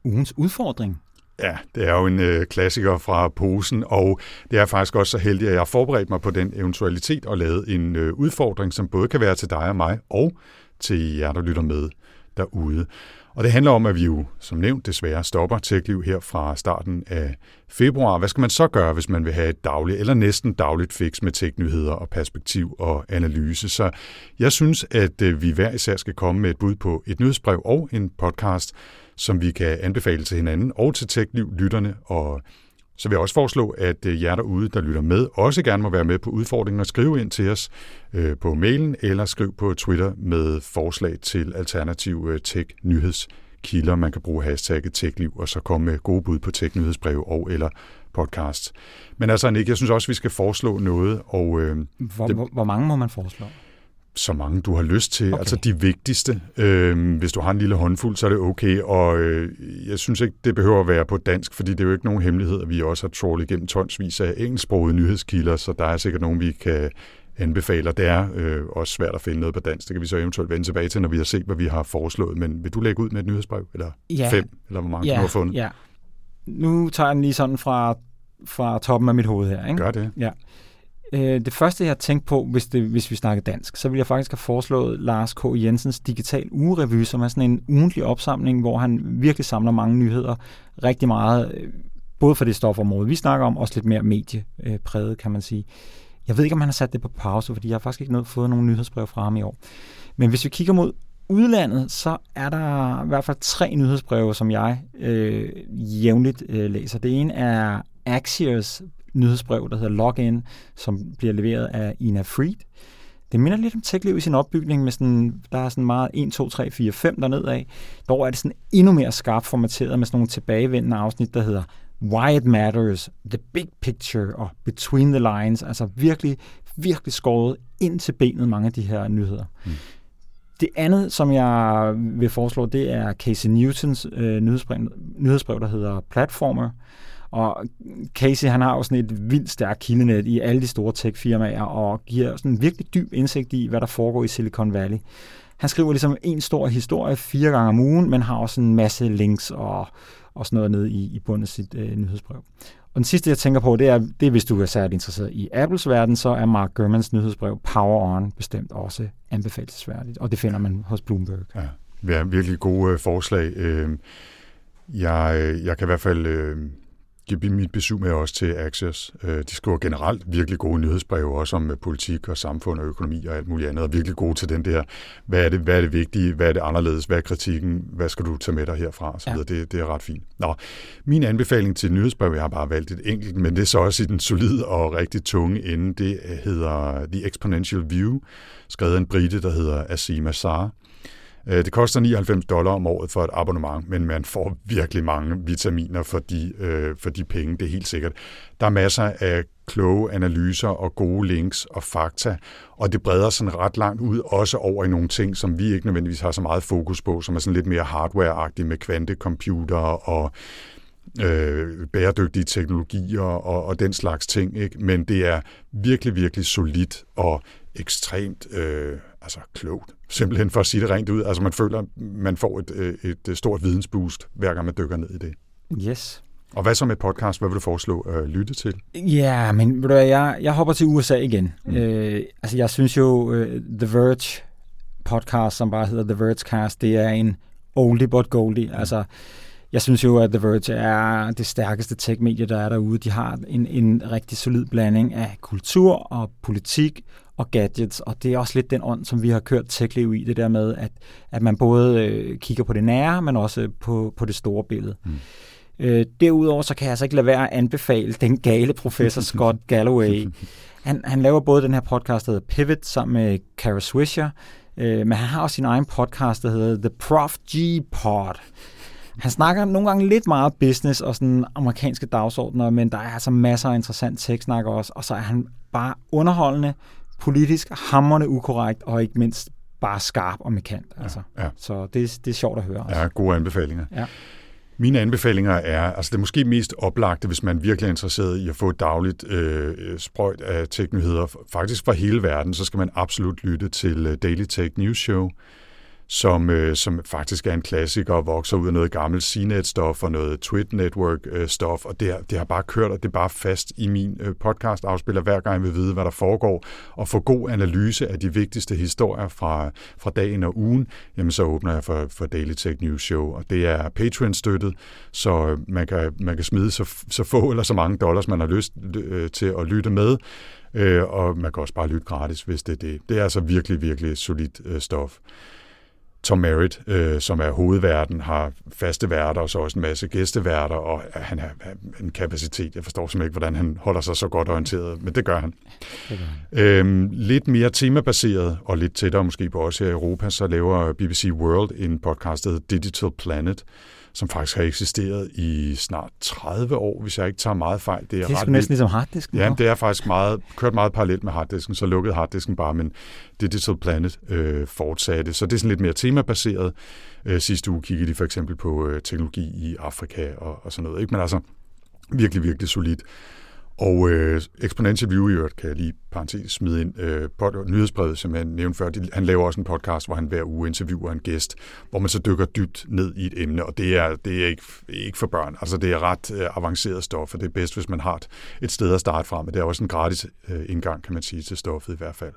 ugens udfordring. Ja, det er jo en øh, klassiker fra posen, og det er faktisk også så heldig, at jeg har forberedt mig på den eventualitet og lavet en øh, udfordring, som både kan være til dig og mig, og til jer, der lytter med derude. Og det handler om, at vi jo, som nævnt, desværre stopper TechLiv her fra starten af februar. Hvad skal man så gøre, hvis man vil have et dagligt eller næsten dagligt fix med teknyheder og perspektiv og analyse? Så jeg synes, at øh, vi hver især skal komme med et bud på et nyhedsbrev og en podcast, som vi kan anbefale til hinanden og til TechLiv-lytterne og så vil jeg også foreslå, at øh, jer derude, der lytter med, også gerne må være med på udfordringen og skrive ind til os øh, på mailen eller skriv på Twitter med forslag til alternative øh, tech-nyhedskilder. Man kan bruge hashtagget TechLiv og så komme med gode bud på tech-nyhedsbreve og eller podcast. Men altså, Nick, jeg synes også, vi skal foreslå noget. Og, øh, hvor, det, hvor mange må man foreslå? Så mange du har lyst til. Okay. Altså de vigtigste. Øh, hvis du har en lille håndfuld, så er det okay. Og øh, jeg synes ikke, det behøver at være på dansk, fordi det er jo ikke nogen hemmelighed, at vi også har trålet igennem tonsvis af engelsksprogede nyhedskilder, så der er sikkert nogen, vi kan anbefale. Det er øh, også svært at finde noget på dansk. Det kan vi så eventuelt vende tilbage til, når vi har set, hvad vi har foreslået. Men vil du lægge ud med et nyhedsbrev? Eller ja. fem? Eller hvor mange ja. du har fundet? Ja. Nu tager jeg den lige sådan fra, fra toppen af mit hoved her. Ikke? Gør det. Ja. Øh, det første, jeg har tænkt på, hvis, det, hvis vi snakker dansk, så vil jeg faktisk have foreslået Lars K. Jensens Digital Ugerevy, som er sådan en ugentlig opsamling, hvor han virkelig samler mange nyheder, rigtig meget, øh, både for det stofområde, vi snakker om, også lidt mere mediepræget, kan man sige. Jeg ved ikke, om han har sat det på pause, fordi jeg har faktisk ikke noget, fået nogen nyhedsbrev fra ham i år. Men hvis vi kigger mod udlandet, så er der i hvert fald tre nyhedsbreve, som jeg øh, jævnligt øh, læser. Det ene er Axios nyhedsbrev, der hedder Login, som bliver leveret af Ina Fried. Det minder lidt om TechLiv i sin opbygning, med sådan, der er sådan meget 1, 2, 3, 4, 5 dernede af. Dog er det sådan endnu mere skarpt formateret med sådan nogle tilbagevendende afsnit, der hedder Why It Matters, The Big Picture og Between the Lines. Altså virkelig, virkelig skåret ind til benet mange af de her nyheder. Mm. Det andet, som jeg vil foreslå, det er Casey Newtons øh, nyhedsbrev, nyhedsbrev, der hedder Platformer, og Casey, han har jo sådan et vildt stærkt kildenet i alle de store tech-firmaer, og giver sådan en virkelig dyb indsigt i, hvad der foregår i Silicon Valley. Han skriver ligesom en stor historie fire gange om ugen, men har også en masse links og, og sådan noget nede i, i bunden af sit øh, nyhedsbrev. Og den sidste, jeg tænker på, det er, det er, hvis du er særligt interesseret i Apples verden, så er Mark Gurmans nyhedsbrev Power On bestemt også anbefalesværdigt, og det finder man hos Bloomberg. Ja, virkelig gode øh, forslag. Øh, jeg, øh, jeg kan i hvert fald... Øh give mit besøg med også til Axios. Øh, de skriver generelt virkelig gode nyhedsbreve, også om øh, politik og samfund og økonomi og alt muligt andet, og virkelig gode til den der, hvad er det, hvad er det vigtige, hvad er det anderledes, hvad er kritikken, hvad skal du tage med dig herfra, så ja. det, det er ret fint. Nå, min anbefaling til nyhedsbrev, jeg har bare valgt et enkelt, men det er så også i den solide og rigtig tunge ende, det hedder The Exponential View, skrevet af en brite, der hedder Asim Azar. Øh, det koster 99 dollar om året for et abonnement, men man får virkelig mange vitaminer for de, øh, for de penge, det er helt sikkert. Der er masser af kloge analyser og gode links og fakta, og det breder sådan ret langt ud, også over i nogle ting, som vi ikke nødvendigvis har så meget fokus på, som er sådan lidt mere hardware med kvantecomputer og øh, bæredygtige teknologier og, og den slags ting. Ikke? Men det er virkelig, virkelig solidt og ekstremt øh, altså klogt. Simpelthen for at sige det rent ud. Altså man føler, man får et, øh, et, et stort vidensboost, hver gang man dykker ned i det. Yes. Og hvad så med podcast? Hvad vil du foreslå at lytte til? Ja, men ved du hvad, jeg, jeg hopper til USA igen. Mm. Øh, altså jeg synes jo, uh, The Verge podcast, som bare hedder The Verge Cast, det er en oldie but goldie. Mm. Altså, jeg synes jo, at The Verge er det stærkeste tech-medie, der er derude. De har en, en rigtig solid blanding af kultur og politik og gadgets, og det er også lidt den ånd, som vi har kørt TechLiv i, det der med, at, at man både øh, kigger på det nære, men også på, på det store billede. Mm. Øh, derudover så kan jeg altså ikke lade være at anbefale den gale professor Scott Galloway. Han, han laver både den her podcast, der hedder Pivot, sammen med Kara Swisher, øh, men han har også sin egen podcast, der hedder The Prof G Pod. Han snakker nogle gange lidt meget business og sådan amerikanske dagsordner, men der er altså masser af interessant tech-snak også, og så er han bare underholdende, politisk hammerne ukorrekt, og ikke mindst bare skarp og mekant. Altså. Ja, ja. Så det, det er sjovt at høre. Altså. Ja, gode anbefalinger. Ja. Mine anbefalinger er, altså det er måske mest oplagte, hvis man virkelig er interesseret i at få et dagligt øh, sprøjt af teknyheder, faktisk fra hele verden, så skal man absolut lytte til øh, Daily Tech News Show som, øh, som faktisk er en klassiker og vokser ud af noget gammelt CNET-stof og noget Twit-network-stof, øh, og det, det har bare kørt, og det er bare fast i min øh, podcast-afspiller, hver gang jeg vil vide, hvad der foregår, og få god analyse af de vigtigste historier fra, fra dagen og ugen, jamen så åbner jeg for, for Daily Tech News Show, og det er Patreon-støttet, så øh, man kan, man kan smide så, så få eller så mange dollars, man har lyst øh, til at lytte med, øh, og man kan også bare lytte gratis, hvis det er det. Det er altså virkelig, virkelig solidt øh, stof. Tom Merritt, øh, som er hovedverden, har faste værter og så også en masse gæsteværter, og han har en kapacitet. Jeg forstår simpelthen ikke, hvordan han holder sig så godt orienteret, men det gør han. Det gør han. Øhm, lidt mere temabaseret, og lidt tættere måske på os her i Europa, så laver BBC World en podcast, der Digital Planet, som faktisk har eksisteret i snart 30 år, hvis jeg ikke tager meget fejl. Det er, det er ret næsten ligesom harddisken. Ja, det er faktisk meget, kørt meget parallelt med harddisken, så lukkede harddisken bare, men Digital Planet øh, fortsatte. Så det er sådan lidt mere temabaseret. Øh, sidste uge kiggede de for eksempel på øh, teknologi i Afrika og, og sådan noget. Ikke? Men altså virkelig, virkelig solidt. Og øh, Exponential View i øvrigt, kan jeg lige parentes smide ind, øh, pod, nyhedsbrevet, som jeg nævnte før, de, han laver også en podcast, hvor han hver uge interviewer en gæst, hvor man så dykker dybt ned i et emne, og det er, det er ikke, ikke for børn. Altså det er ret øh, avanceret stof, og det er bedst, hvis man har et, et sted at starte fra, men det er også en gratis øh, indgang, kan man sige, til stoffet i hvert fald.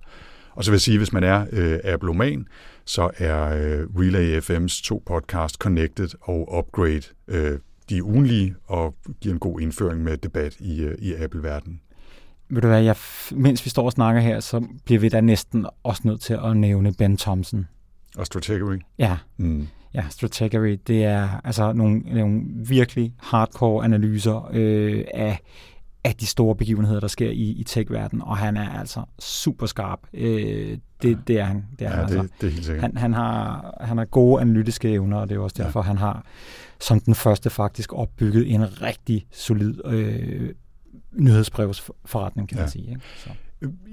Og så vil jeg sige, hvis man er øh, Appleoman, så er øh, Relay FM's to podcast Connected og Upgrade øh, de er ugenlige og giver en god indføring med debat i, øh, i Apple-verdenen. Ved du hvad, jeg, mens vi står og snakker her, så bliver vi da næsten også nødt til at nævne Ben Thompson. Og Strategery? Ja. Mm. Ja, Strategery, det er altså nogle, nogle virkelig hardcore analyser øh, af, af de store begivenheder, der sker i, i tech-verdenen, og han er altså super skarp. Øh, det, det er han. Det er, ja, han, altså. det, det er helt sikkert. Han, han, har, han har gode analytiske evner, og det er også derfor, ja. han har som den første faktisk opbygget en rigtig solid øh, nyhedsbrevsforretning, kan ja. man sige. Ikke? Så.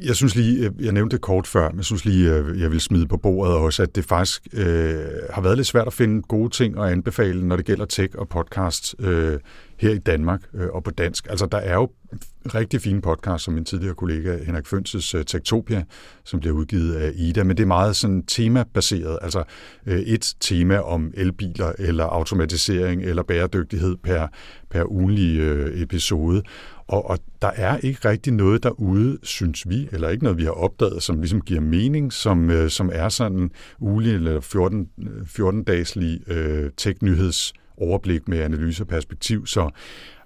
Jeg synes lige, øh, jeg nævnte det kort før, men jeg synes lige, øh, jeg vil smide på bordet også, at det faktisk øh, har været lidt svært at finde gode ting at anbefale, når det gælder tech og podcast øh, her i Danmark øh, og på dansk. Altså, der er jo rigtig fine podcast, som min tidligere kollega Henrik Fønses øh, Tektopia, som bliver udgivet af Ida, men det er meget sådan temabaseret, altså øh, et tema om elbiler eller automatisering eller bæredygtighed per, per ugenlig øh, episode. Og, og der er ikke rigtig noget derude, synes vi, eller ikke noget, vi har opdaget, som ligesom giver mening, som, øh, som er sådan ulig eller 14, 14-dagslig øh, øh tech-nyheds overblik med analyse og perspektiv. Så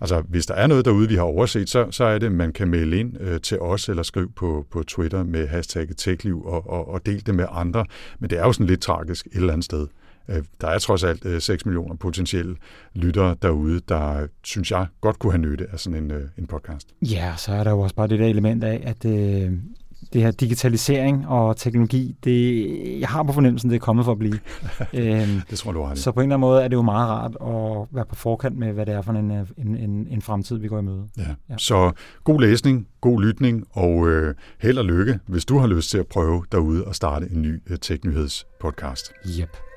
altså, hvis der er noget derude, vi har overset, så, så er det, man kan melde ind øh, til os eller skrive på, på Twitter med hashtagget TechLiv og, og, og dele det med andre. Men det er jo sådan lidt tragisk et eller andet sted. Øh, der er trods alt øh, 6 millioner potentielle lyttere derude, der, synes jeg, godt kunne have nytte af sådan en, øh, en podcast. Ja, så er der jo også bare det der element af, at øh, det her digitalisering og teknologi, det, jeg har på fornemmelsen, det er kommet for at blive. øhm, det tror du har Så på en eller anden måde er det jo meget rart at være på forkant med, hvad det er for en, en, en, en fremtid, vi går i møde. Ja. ja. Så god læsning, god lytning og øh, held og lykke, hvis du har lyst til at prøve derude og starte en ny øh, Teknyheds podcast. Yep.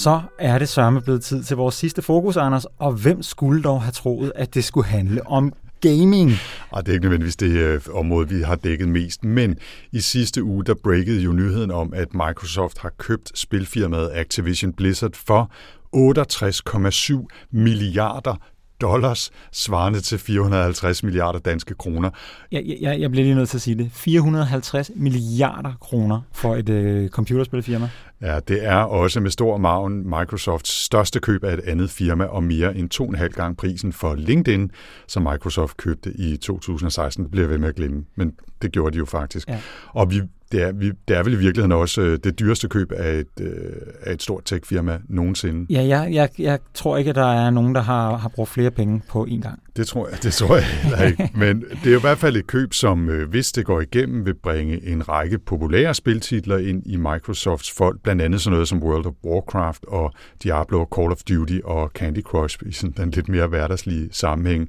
Så er det sørme blevet tid til vores sidste fokus, Anders. Og hvem skulle dog have troet, at det skulle handle om gaming? Og det er ikke nødvendigvis det øh, område, vi har dækket mest, men i sidste uge, der breakede jo nyheden om, at Microsoft har købt spilfirmaet Activision Blizzard for 68,7 milliarder dollars, svarende til 450 milliarder danske kroner. Jeg, jeg, jeg bliver lige nødt til at sige det. 450 milliarder kroner for et øh, computerspilfirma. Ja, det er også med stor maven Microsofts største køb af et andet firma og mere end to og en halv gang prisen for LinkedIn, som Microsoft købte i 2016. Det bliver jeg ved med at glemme, men det gjorde de jo faktisk. Ja. Og vi det er, vi, det er vel i virkeligheden også øh, det dyreste køb af et, øh, af et stort tech-firma nogensinde. Ja, jeg, jeg, jeg tror ikke, at der er nogen, der har, har brugt flere penge på én gang. Det tror jeg, det tror jeg heller ikke. Men det er jo i hvert fald et køb, som øh, hvis det går igennem, vil bringe en række populære spiltitler ind i Microsofts folk. Blandt andet sådan noget som World of Warcraft og Diablo, Call of Duty og Candy Crush i sådan den lidt mere hverdagslige sammenhæng.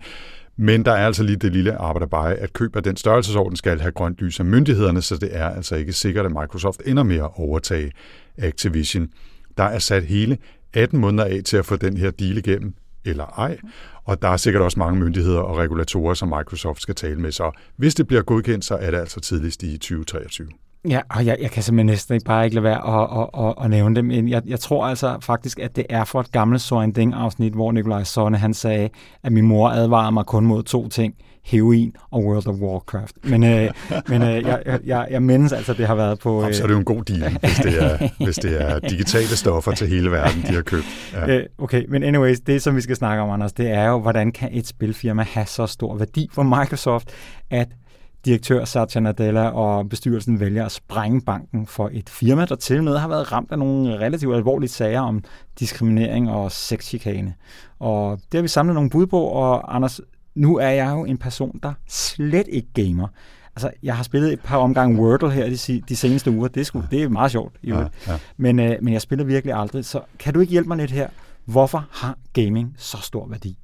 Men der er altså lige det lille arbejde bare, at køb af den størrelsesorden skal have grønt lys af myndighederne, så det er altså ikke sikkert, at Microsoft ender med at overtage Activision. Der er sat hele 18 måneder af til at få den her deal igennem, eller ej. Og der er sikkert også mange myndigheder og regulatorer, som Microsoft skal tale med. Så hvis det bliver godkendt, så er det altså tidligst i 2023. Ja, og jeg, jeg kan simpelthen næsten bare ikke lade være at, at, at, at nævne dem. Jeg, jeg tror altså faktisk, at det er for et gammelt Soren Ding-afsnit, hvor Nikolaj Sonne han sagde, at min mor advarede mig kun mod to ting. Heroin og World of Warcraft. Men, øh, men øh, jeg, jeg, jeg mindes altså, det har været på... Øh... Så er det jo en god deal, hvis det, er, hvis det er digitale stoffer til hele verden, de har købt. Ja. Øh, okay, men anyways, det som vi skal snakke om, Anders, det er jo, hvordan kan et spilfirma have så stor værdi for Microsoft, at direktør Satya Nadella og bestyrelsen vælger at sprænge banken for et firma, der til med har været ramt af nogle relativt alvorlige sager om diskriminering og sexchikane. Og det har vi samlet nogle bud på, og Anders, nu er jeg jo en person, der slet ikke gamer. Altså, jeg har spillet et par omgange Wordle her de, de seneste uger. Det er, sgu, det er meget sjovt. Ja, ja. Men, øh, men jeg spiller virkelig aldrig. Så kan du ikke hjælpe mig lidt her? Hvorfor har gaming så stor værdi?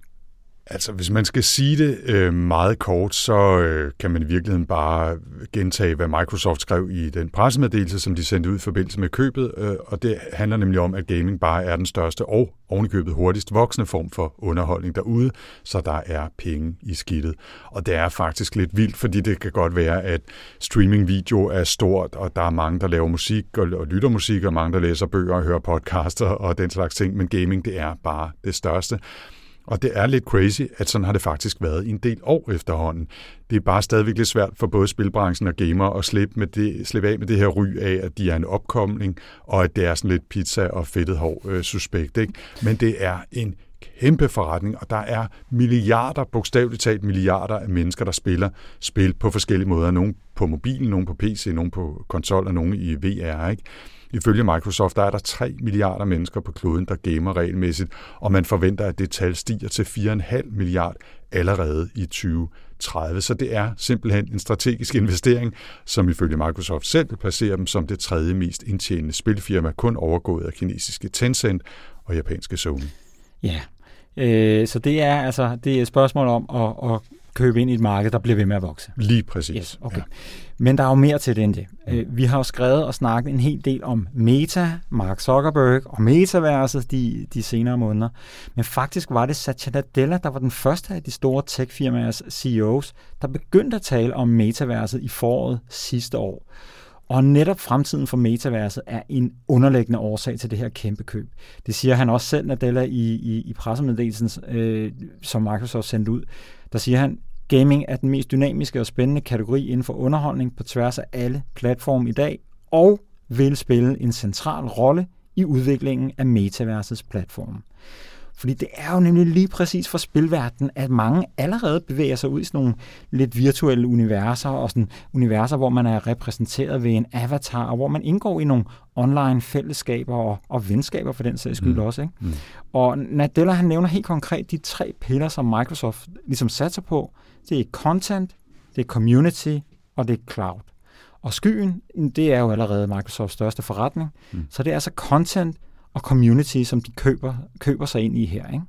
Altså, hvis man skal sige det øh, meget kort, så øh, kan man i virkeligheden bare gentage, hvad Microsoft skrev i den pressemeddelelse, som de sendte ud i forbindelse med købet, øh, og det handler nemlig om, at gaming bare er den største og ovenikøbet hurtigst voksende form for underholdning derude, så der er penge i skidtet. Og det er faktisk lidt vildt, fordi det kan godt være, at streamingvideo er stort, og der er mange, der laver musik og, og lytter musik, og mange, der læser bøger og hører podcaster og den slags ting, men gaming, det er bare det største. Og det er lidt crazy, at sådan har det faktisk været i en del år efterhånden. Det er bare stadigvæk lidt svært for både spilbranchen og gamer at slippe, med det, slippe af med det her ry af, at de er en opkomling, og at det er sådan lidt pizza og fedtet hår øh, suspekt. Ikke? Men det er en kæmpe forretning, og der er milliarder, bogstaveligt talt milliarder af mennesker, der spiller spil på forskellige måder. Nogle på mobilen, nogle på PC, nogle på konsol og nogle i VR. Ikke? Ifølge Microsoft der er der 3 milliarder mennesker på kloden, der gamer regelmæssigt, og man forventer, at det tal stiger til 4,5 milliard allerede i 2030. Så det er simpelthen en strategisk investering, som ifølge Microsoft selv placerer dem som det tredje mest indtjenende spilfirma, kun overgået af kinesiske Tencent og japanske Sony. Ja, øh, så det er altså det er et spørgsmål om at, at købe ind i et marked, der bliver ved med at vokse. Lige præcis. Yes, okay. Ja. Men der er jo mere til det end det. Mm. Vi har jo skrevet og snakket en hel del om Meta, Mark Zuckerberg og metaverset de, de senere måneder. Men faktisk var det Satya Nadella, der var den første af de store tech-firmaers CEOs, der begyndte at tale om metaverset i foråret sidste år. Og netop fremtiden for metaverset er en underliggende årsag til det her kæmpe køb. Det siger han også selv, Nadella, i, i, i pressemeddelelsen, øh, som Microsoft sendte ud. Der siger han, Gaming er den mest dynamiske og spændende kategori inden for underholdning på tværs af alle platforme i dag, og vil spille en central rolle i udviklingen af metaversets platform. Fordi det er jo nemlig lige præcis for spilverdenen, at mange allerede bevæger sig ud i sådan nogle lidt virtuelle universer, og sådan universer, hvor man er repræsenteret ved en avatar, og hvor man indgår i nogle online fællesskaber og, og venskaber for den sags skyld mm. også. Ikke? Mm. Og Nadella han nævner helt konkret de tre piller, som Microsoft ligesom satser på. Det er content, det er community, og det er cloud. Og skyen, det er jo allerede Microsofts største forretning. Mm. Så det er altså content, og community, som de køber, køber sig ind i her. Ikke?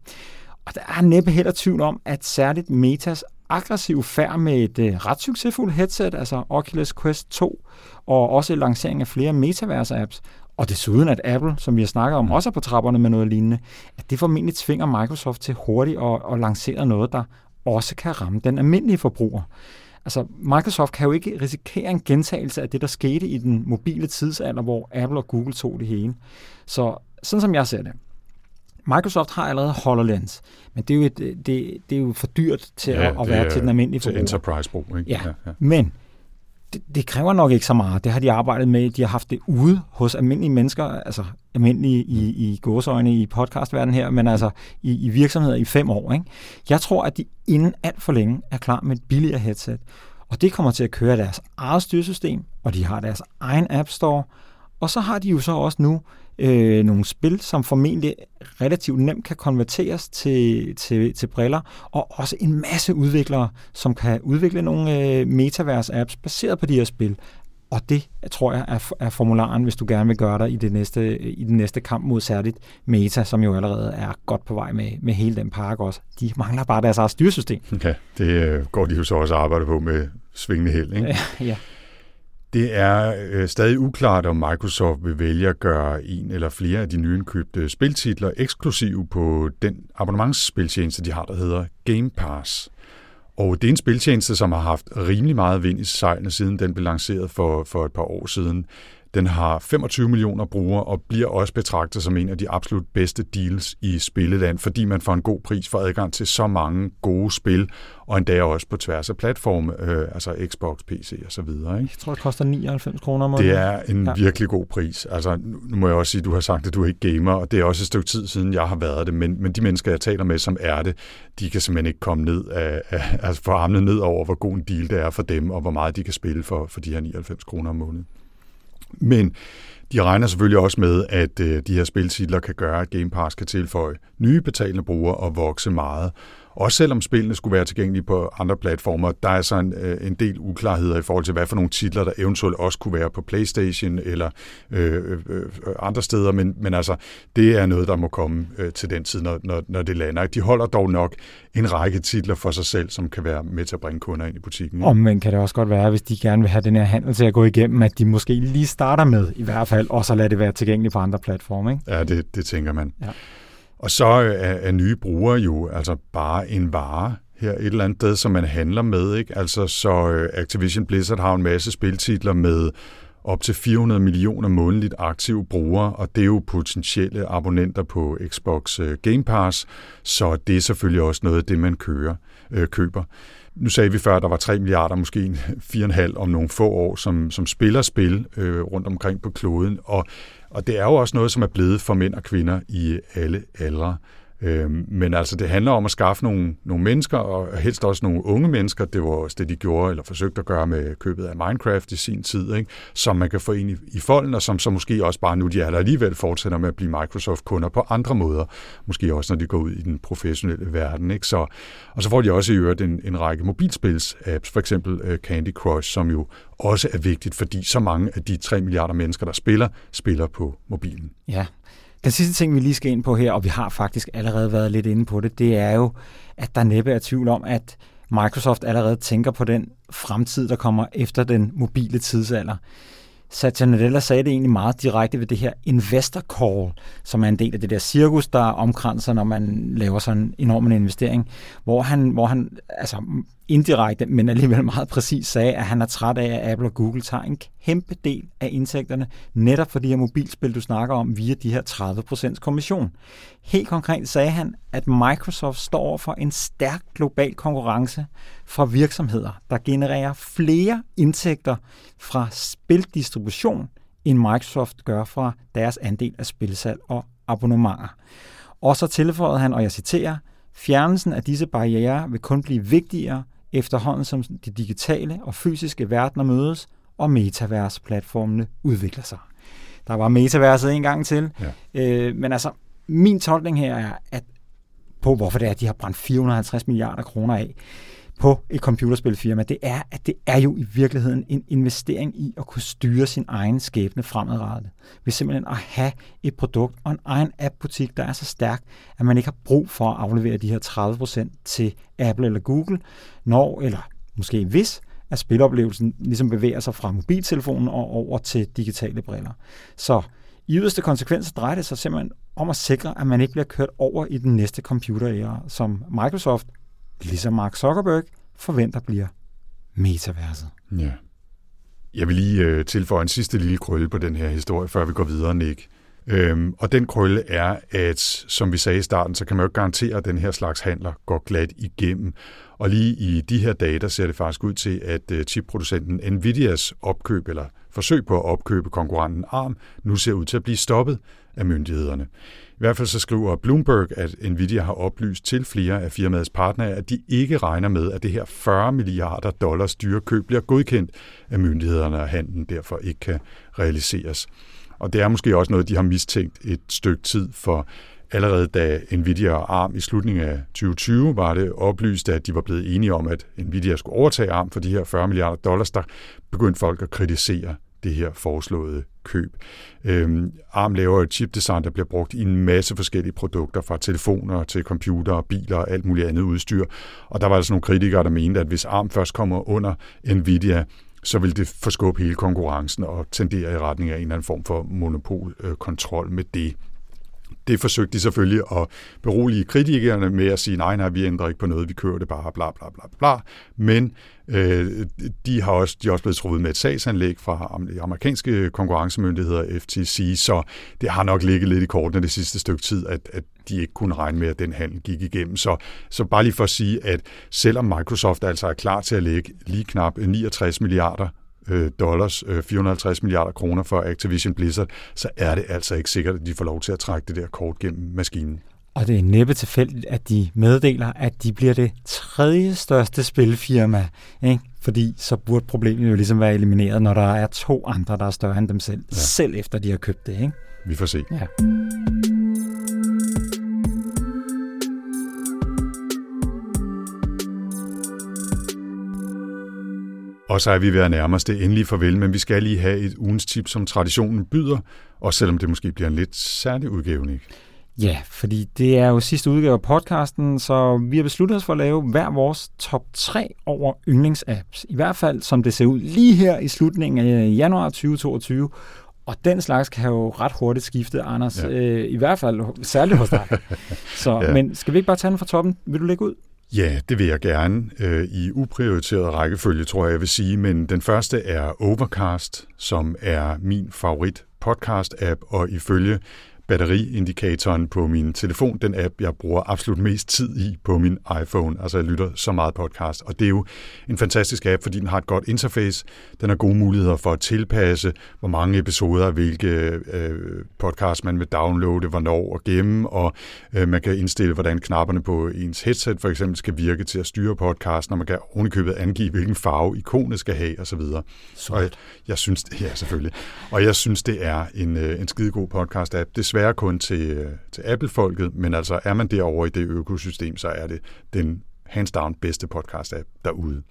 Og der er næppe heller tvivl om, at særligt Metas aggressiv færd med et uh, ret succesfuldt headset, altså Oculus Quest 2, og også lancering af flere metaverse-apps, og desuden at Apple, som vi har snakket om, også er på trapperne med noget lignende, at det formentlig tvinger Microsoft til hurtigt at, at lancere noget, der også kan ramme den almindelige forbruger. Altså, Microsoft kan jo ikke risikere en gentagelse af det, der skete i den mobile tidsalder, hvor Apple og Google tog det hele. Så sådan som jeg ser det, Microsoft har allerede HoloLens, men det er jo, et, det, det er jo for dyrt til ja, at, at være til den almindelige forbruger. Til enterprise-brug, ikke? Ja, ja, ja. men det, det kræver nok ikke så meget. Det har de arbejdet med. De har haft det ude hos almindelige mennesker, altså almindelige i, i gåsøjne i podcastverdenen her, men altså i, i virksomheder i fem år. Ikke? Jeg tror, at de inden alt for længe er klar med et billigere headset. Og det kommer til at køre deres eget styresystem, og de har deres egen App Store. Og så har de jo så også nu øh, nogle spil, som formentlig relativt nemt kan konverteres til, til, til briller, og også en masse udviklere, som kan udvikle nogle øh, metaverse-apps baseret på de her spil. Og det tror jeg er, er formularen, hvis du gerne vil gøre dig i, det næste, i den næste kamp mod særligt Meta, som jo allerede er godt på vej med, med hele den pakke også. De mangler bare deres eget styresystem. Ja, det øh, går de jo så også arbejde på med svingende held, ikke? ja. Det er øh, stadig uklart, om Microsoft vil vælge at gøre en eller flere af de nyindkøbte spiltitler eksklusive på den abonnementsspiltjeneste, de har, der hedder Game Pass. Og det er en spiltjeneste, som har haft rimelig meget vind i sejlene, siden den blev lanceret for, for et par år siden. Den har 25 millioner brugere og bliver også betragtet som en af de absolut bedste deals i spilleland, fordi man får en god pris for adgang til så mange gode spil, og endda også på tværs af platforme, øh, altså Xbox, PC og så videre. Ikke? Jeg tror, det koster 99 kroner om måneden. Det er en ja. virkelig god pris. Altså, nu må jeg også sige, at du har sagt, at du er ikke gamer, og det er også et stykke tid siden, jeg har været det, men, men de mennesker, jeg taler med, som er det, de kan simpelthen ikke komme ned af, af altså få armene ned over, hvor god en deal det er for dem, og hvor meget de kan spille for, for de her 99 kroner om måneden. Men de regner selvfølgelig også med, at øh, de her spiltitler kan gøre, at Game Pass kan tilføje nye betalende brugere og vokse meget. Også selvom spillene skulle være tilgængelige på andre platformer, der er så en, øh, en del uklarheder i forhold til, hvad for nogle titler, der eventuelt også kunne være på PlayStation eller øh, øh, øh, andre steder. Men, men altså, det er noget, der må komme øh, til den tid, når, når, når det lander. De holder dog nok en række titler for sig selv, som kan være med til at bringe kunder ind i butikken. Og men kan det også godt være, hvis de gerne vil have den her handel til at gå igennem, at de måske lige starter med i hvert fald, og så lader det være tilgængeligt på andre platforme. Ikke? Ja, det, det tænker man. Ja. Og så er, er nye brugere jo altså bare en vare her et eller andet sted, som man handler med. Ikke? Altså, så øh, Activision Blizzard har en masse spiltitler med op til 400 millioner månedligt aktive brugere, og det er jo potentielle abonnenter på Xbox øh, Game Pass, så det er selvfølgelig også noget af det, man kører, øh, køber. Nu sagde vi før, at der var 3 milliarder, måske 4,5 om nogle få år, som, som spiller spil øh, rundt omkring på kloden, og og det er jo også noget, som er blevet for mænd og kvinder i alle aldre. Øhm, men altså, det handler om at skaffe nogle, nogle mennesker, og helst også nogle unge mennesker. Det var også det, de gjorde, eller forsøgte at gøre med købet af Minecraft i sin tid, ikke? som man kan få ind i, i folden, og som så måske også bare nu, de er der alligevel, fortsætter med at blive Microsoft-kunder på andre måder. Måske også, når de går ud i den professionelle verden. Ikke? Så, og så får de også i øvrigt en, en række mobilspils-apps, for eksempel uh, Candy Crush, som jo også er vigtigt, fordi så mange af de 3 milliarder mennesker, der spiller, spiller på mobilen. Ja, den sidste ting, vi lige skal ind på her, og vi har faktisk allerede været lidt inde på det, det er jo, at der næppe er tvivl om, at Microsoft allerede tænker på den fremtid, der kommer efter den mobile tidsalder. Satya Nadella sagde det egentlig meget direkte ved det her investor call, som er en del af det der cirkus, der omkranser, når man laver sådan en enorm investering, hvor han, hvor han altså indirekte, men alligevel meget præcis sagde, at han er træt af, at Apple og Google tager en kæmpe del af indtægterne, netop for de her mobilspil, du snakker om, via de her 30% kommission. Helt konkret sagde han, at Microsoft står for en stærk global konkurrence fra virksomheder, der genererer flere indtægter fra spildistribution, end Microsoft gør fra deres andel af spilsalg og abonnementer. Og så tilføjede han, og jeg citerer, Fjernelsen af disse barriere vil kun blive vigtigere efterhånden som de digitale og fysiske verdener mødes, og metavers-platformene udvikler sig. Der var metaverset en gang til, ja. øh, men altså, min tolkning her er, at på hvorfor det er, at de har brændt 450 milliarder kroner af på et computerspilfirma, det er, at det er jo i virkeligheden en investering i at kunne styre sin egen skæbne fremadrettet. Ved simpelthen at have et produkt og en egen app-butik, der er så stærk, at man ikke har brug for at aflevere de her 30% til Apple eller Google, når, eller måske hvis, at spiloplevelsen ligesom bevæger sig fra mobiltelefonen og over til digitale briller. Så I yderste konsekvens drejer det sig simpelthen om at sikre, at man ikke bliver kørt over i den næste computeræra, som Microsoft, ligesom Mark Zuckerberg, forventer bliver metaverset. Ja. Jeg vil lige øh, tilføje en sidste lille krølle på den her historie, før vi går videre, Nick. Øhm, og den krølle er, at som vi sagde i starten, så kan man jo ikke garantere, at den her slags handler går glat igennem. Og lige i de her dage, der ser det faktisk ud til, at øh, chipproducenten Nvidias opkøb, eller forsøg på at opkøbe konkurrenten ARM, nu ser ud til at blive stoppet af myndighederne. I hvert fald så skriver Bloomberg, at Nvidia har oplyst til flere af firmaets partnere, at de ikke regner med, at det her 40 milliarder dollars dyre køb bliver godkendt af myndighederne, og handlen derfor ikke kan realiseres. Og det er måske også noget, de har mistænkt et stykke tid, for allerede da Nvidia og ARM i slutningen af 2020 var det oplyst, at de var blevet enige om, at Nvidia skulle overtage ARM for de her 40 milliarder dollars, der begyndte folk at kritisere det her foreslåede køb. Øhm, ARM laver jo chipdesign, der bliver brugt i en masse forskellige produkter, fra telefoner til computer, biler og alt muligt andet udstyr. Og der var altså nogle kritikere, der mente, at hvis ARM først kommer under Nvidia, så vil det forskubbe hele konkurrencen og tendere i retning af en eller anden form for monopolkontrol med det. Det forsøgte de selvfølgelig at berolige kritikerne med at sige, nej, nej, vi ændrer ikke på noget, vi kører det bare, bla, bla, bla, bla. Men øh, de, har også, de er også blevet truet med et sagsanlæg fra de amerikanske konkurrencemyndigheder, FTC, så det har nok ligget lidt i kortene det sidste stykke tid, at, at de ikke kunne regne med, at den handel gik igennem. Så, så bare lige for at sige, at selvom Microsoft altså er klar til at lægge lige knap øh, 69 milliarder øh, dollars, 450 øh, milliarder kroner for Activision Blizzard, så er det altså ikke sikkert, at de får lov til at trække det der kort gennem maskinen. Og det er næppe tilfældigt, at de meddeler, at de bliver det tredje største spilfirma. Ikke? Fordi så burde problemet jo ligesom være elimineret, når der er to andre, der er større end dem selv, ja. selv efter de har købt det. Ikke? Vi får se. Ja. Og så er vi ved at nærme os det endelige farvel, men vi skal lige have et ugens tip, som traditionen byder, og selvom det måske bliver en lidt særlig udgave, ikke? Ja, fordi det er jo sidste udgave af podcasten, så vi har besluttet os for at lave hver vores top 3 over yndlingsapps. I hvert fald som det ser ud lige her i slutningen af januar 2022. Og den slags kan jo ret hurtigt skifte, Anders. Ja. Øh, I hvert fald særligt hos dig. Så, ja. Men skal vi ikke bare tage den fra toppen? Vil du lægge ud? Ja, det vil jeg gerne. Øh, I uprioriteret rækkefølge, tror jeg, jeg vil sige. Men den første er Overcast, som er min favorit podcast-app, og ifølge batteriindikatoren på min telefon, den app, jeg bruger absolut mest tid i på min iPhone. Altså jeg lytter så meget podcast, og det er jo en fantastisk app, fordi den har et godt interface. Den har gode muligheder for at tilpasse, hvor mange episoder, hvilke øh, podcast man vil downloade, hvornår og gemme, og øh, man kan indstille, hvordan knapperne på ens headset for eksempel skal virke til at styre podcasten, og man kan ovenikøbet angive, hvilken farve ikonet skal have osv. Og jeg, jeg synes, ja selvfølgelig, og jeg synes, det er en, øh, en skidegod podcast-app. Det desværre kun til, øh, til Apple-folket, men altså er man derovre i det økosystem, så er det den hands down bedste podcast-app derude.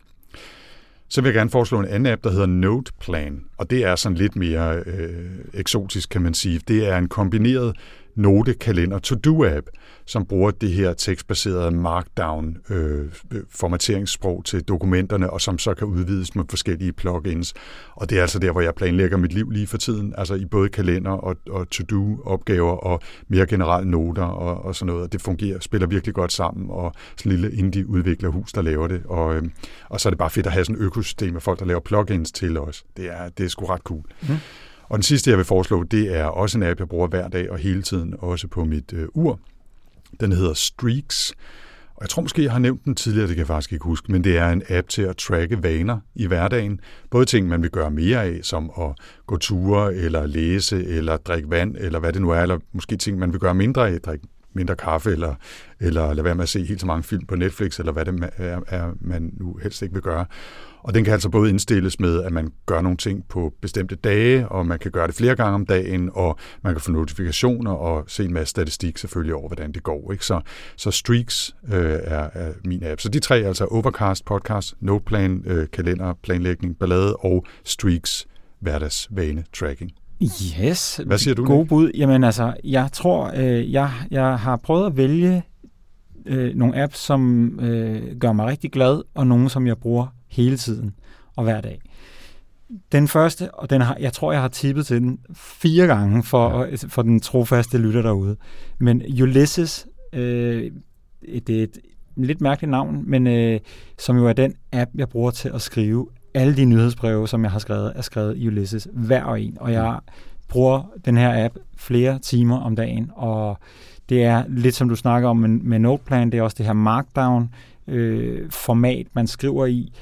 Så vil jeg gerne foreslå en anden app, der hedder Noteplan, og det er sådan lidt mere øh, eksotisk, kan man sige. Det er en kombineret notekalender to-do-app, som bruger det her tekstbaserede markdown øh, formateringssprog til dokumenterne, og som så kan udvides med forskellige plugins. Og det er altså der, hvor jeg planlægger mit liv lige for tiden, altså i både kalender og, og to-do-opgaver og mere generelle noter og, og sådan noget. Og det fungerer, spiller virkelig godt sammen, og sådan en lille indie-udviklerhus, der laver det. Og, øh, og så er det bare fedt at have sådan et økosystem af folk, der laver plugins til os. Det er, det er sgu ret cool. Mm. Og den sidste, jeg vil foreslå, det er også en app, jeg bruger hver dag og hele tiden, også på mit øh, ur. Den hedder Streaks. Og jeg tror måske, jeg har nævnt den tidligere, det kan jeg faktisk ikke huske, men det er en app til at tracke vaner i hverdagen. Både ting, man vil gøre mere af, som at gå ture, eller læse, eller drikke vand, eller hvad det nu er, eller måske ting, man vil gøre mindre af, drikke mindre kaffe, eller, eller lade være med at se helt så mange film på Netflix, eller hvad det er, er man nu helst ikke vil gøre. Og den kan altså både indstilles med, at man gør nogle ting på bestemte dage, og man kan gøre det flere gange om dagen, og man kan få notifikationer og se en masse statistik selvfølgelig over, hvordan det går. Ikke? Så, så Streaks øh, er, er min app. Så de tre, altså Overcast, Podcast, Noteplan, øh, kalender, planlægning, ballade og Streaks, hverdagsvane, tracking. Yes. Hvad siger du? God bud. Jamen altså, jeg tror, øh, jeg, jeg har prøvet at vælge øh, nogle apps, som øh, gør mig rigtig glad, og nogle, som jeg bruger hele tiden og hver dag. Den første, og den har, jeg tror, jeg har tippet til den fire gange for, ja. for den trofaste lytter derude. Men Ulysses, øh, det er et lidt mærkeligt navn, men øh, som jo er den app, jeg bruger til at skrive alle de nyhedsbreve, som jeg har skrevet, er skrevet i Ulysses, hver og en. Og jeg bruger den her app flere timer om dagen, og det er lidt som du snakker om med, med Noteplan, det er også det her Markdown øh, format, man skriver i.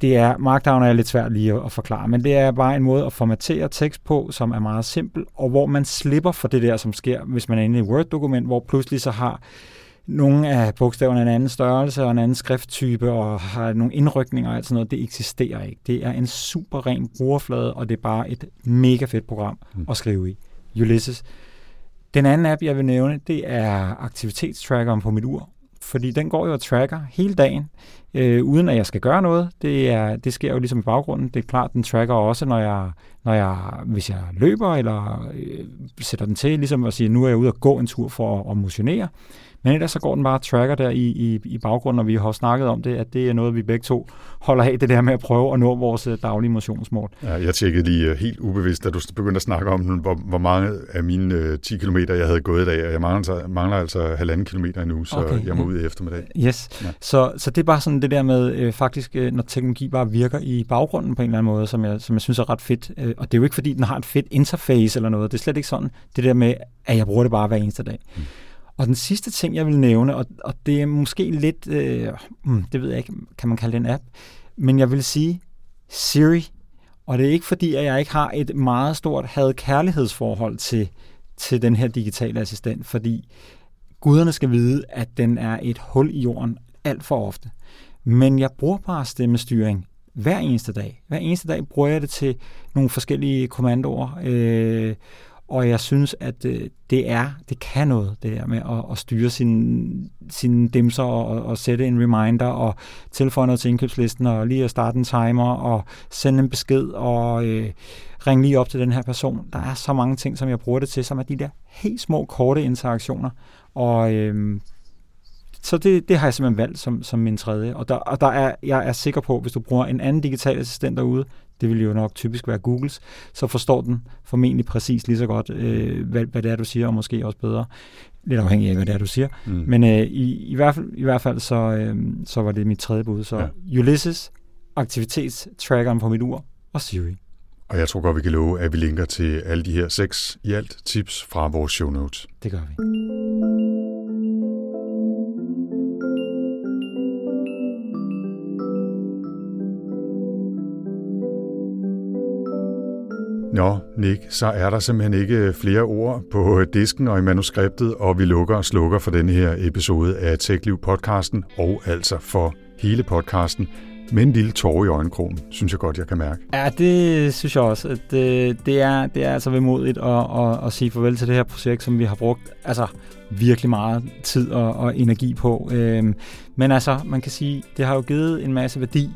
Det er, Markdown er lidt svært lige at, at forklare, men det er bare en måde at formatere tekst på, som er meget simpel, og hvor man slipper for det der, som sker, hvis man er inde i et Word-dokument, hvor pludselig så har nogle af bogstaverne en anden størrelse og en anden skrifttype og har nogle indrykninger og alt sådan noget. Det eksisterer ikke. Det er en super ren brugerflade, og det er bare et mega fedt program mm. at skrive i. Ulysses. Den anden app, jeg vil nævne, det er aktivitetstrackeren på mit ur. Fordi den går jo og tracker hele dagen, øh, uden at jeg skal gøre noget. Det, er, det sker jo ligesom i baggrunden. Det er klart, den tracker også, når jeg, når jeg, hvis jeg løber, eller øh, sætter den til, ligesom at sige, nu er jeg ude og gå en tur for at, at motionere. Men ellers så går den bare tracker der i, i, i baggrunden, og vi har snakket om det, at det er noget, vi begge to holder af, det der med at prøve at nå vores øh, daglige motionsmål. Ja, jeg tjekkede lige øh, helt ubevidst, da du begyndte at snakke om, hvor, hvor mange af mine uh, 10 km, jeg havde gået i dag, og jeg mangler, mangler altså halvanden kilometer endnu, så okay, jeg må ud i eftermiddag. Yes, ja. så, så det er bare sådan det der med, øh, faktisk, øh, når teknologi bare virker i baggrunden på en eller anden måde, som jeg, som jeg synes er ret fedt. Øh, og det er jo ikke, fordi den har et fedt interface eller noget. Det er slet ikke sådan. Det der med, at jeg bruger det bare hver eneste dag. Mm. Og den sidste ting, jeg vil nævne, og, og det er måske lidt, øh, hmm, det ved jeg ikke, kan man kalde det en app, men jeg vil sige Siri. Og det er ikke fordi, at jeg ikke har et meget stort had-kærlighedsforhold til, til den her digitale assistent, fordi guderne skal vide, at den er et hul i jorden alt for ofte. Men jeg bruger bare stemmestyring hver eneste dag. Hver eneste dag bruger jeg det til nogle forskellige kommandoer. Øh, og jeg synes, at øh, det er, det kan noget, det der med at, at styre sine sin dimser og, og sætte en reminder og tilføje noget til indkøbslisten og lige at starte en timer og sende en besked og øh, ringe lige op til den her person. Der er så mange ting, som jeg bruger det til, som er de der helt små, korte interaktioner. Og øh, så det, det har jeg simpelthen valgt som, som min tredje. Og, der, og der er, jeg er sikker på, hvis du bruger en anden digital assistent derude, det vil jo nok typisk være Googles, så forstår den formentlig præcis lige så godt, øh, hvad, hvad det er, du siger, og måske også bedre. Lidt afhængig af, hvad det er, du siger. Mm. Men øh, i, i, hvert fald, i hvert fald, så, øh, så var det mit tredje bud. Så ja. Ulysses, aktivitetstrackeren på mit ur, og Siri. Og jeg tror godt, vi kan love, at vi linker til alle de her seks i alt tips fra vores show notes. Det gør vi. Nå, Nick, så er der simpelthen ikke øh, flere ord på øh, disken og i manuskriptet, og vi lukker og slukker for denne her episode af TechLiv-podcasten, og altså for hele podcasten, med en lille tårer i øjenkrogen, synes jeg godt, jeg kan mærke. Ja, det synes jeg også. At det, det, er, det er altså vemodigt at, at, at sige farvel til det her projekt, som vi har brugt altså, virkelig meget tid og, og energi på. Øhm, men altså, man kan sige, det har jo givet en masse værdi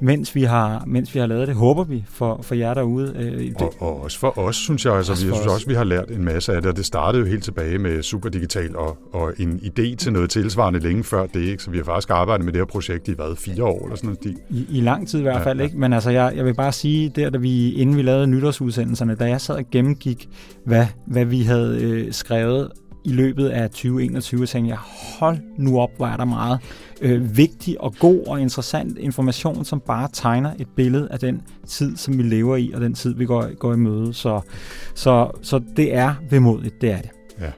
mens vi har, mens vi har lavet det, håber vi for, for jer derude. Øh, det, og, og også for os, synes jeg. Altså, også vi, jeg synes også, vi har lært en masse af det, og det startede jo helt tilbage med Superdigital og, og en idé til noget tilsvarende længe før det. Ikke? Så vi har faktisk arbejdet med det her projekt i hvad, fire år eller sådan noget. I, I lang tid i hvert fald, ja, ja. ikke? Men altså, jeg, jeg vil bare sige, der da vi, inden vi lavede nytårsudsendelserne, da jeg sad og gennemgik, hvad, hvad vi havde øh, skrevet i løbet af 2021, tænkte jeg, hold nu op, hvor er der meget øh, vigtig og god og interessant information, som bare tegner et billede af den tid, som vi lever i, og den tid, vi går, går i møde. Så, så, så det er vemodigt, det er det. Ja.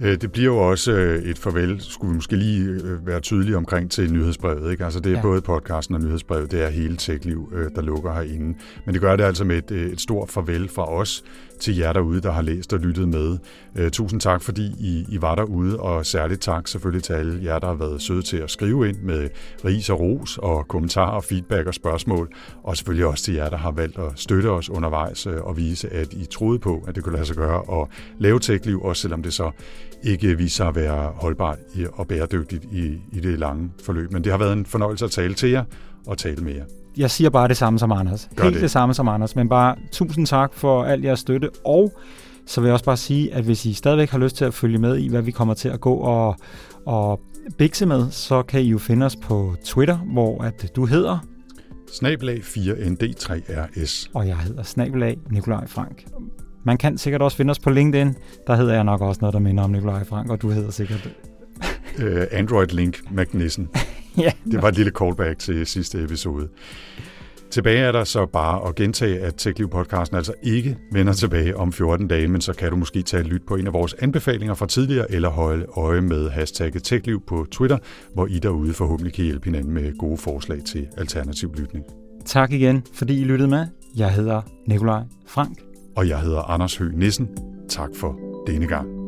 Øh, det bliver jo også øh, et farvel, skulle vi måske lige øh, være tydelige omkring til nyhedsbrevet. Ikke? Altså det er ja. både podcasten og nyhedsbrevet, det er hele TechLiv, der lukker herinde. Men det gør det altså med et, et stort farvel fra os til jer derude, der har læst og lyttet med. Øh, tusind tak, fordi I, I var derude, og særligt tak selvfølgelig til alle jer, der har været søde til at skrive ind med ris og ros og kommentarer, feedback og spørgsmål. Og selvfølgelig også til jer, der har valgt at støtte os undervejs øh, og vise, at I troede på, at det kunne lade sig gøre at lave TechLiv, også selvom det så ikke viser sig at være holdbart og bæredygtigt i, i det lange forløb. Men det har været en fornøjelse at tale til jer og tale med jer. Jeg siger bare det samme som Anders. Gør Helt det. det samme som Anders, men bare tusind tak for al jeres støtte, og så vil jeg også bare sige, at hvis I stadigvæk har lyst til at følge med i, hvad vi kommer til at gå og, og bikse med, så kan I jo finde os på Twitter, hvor at du hedder Snabelag 4ND3RS. Og jeg hedder Snabelag Nikolaj Frank. Man kan sikkert også finde os på LinkedIn. Der hedder jeg nok også noget, der minder om Nikolaj Frank, og du hedder sikkert... uh, Android Link Magnissen. ja. Det var et lille callback til sidste episode. Tilbage er der så bare at gentage, at TechLiv-podcasten altså ikke vender tilbage om 14 dage, men så kan du måske tage et lyt på en af vores anbefalinger fra tidligere, eller holde øje med hashtagget TechLiv på Twitter, hvor I derude forhåbentlig kan hjælpe hinanden med gode forslag til alternativ lytning. Tak igen, fordi I lyttede med. Jeg hedder Nikolaj Frank. Og jeg hedder Anders Høgh Nissen. Tak for denne gang.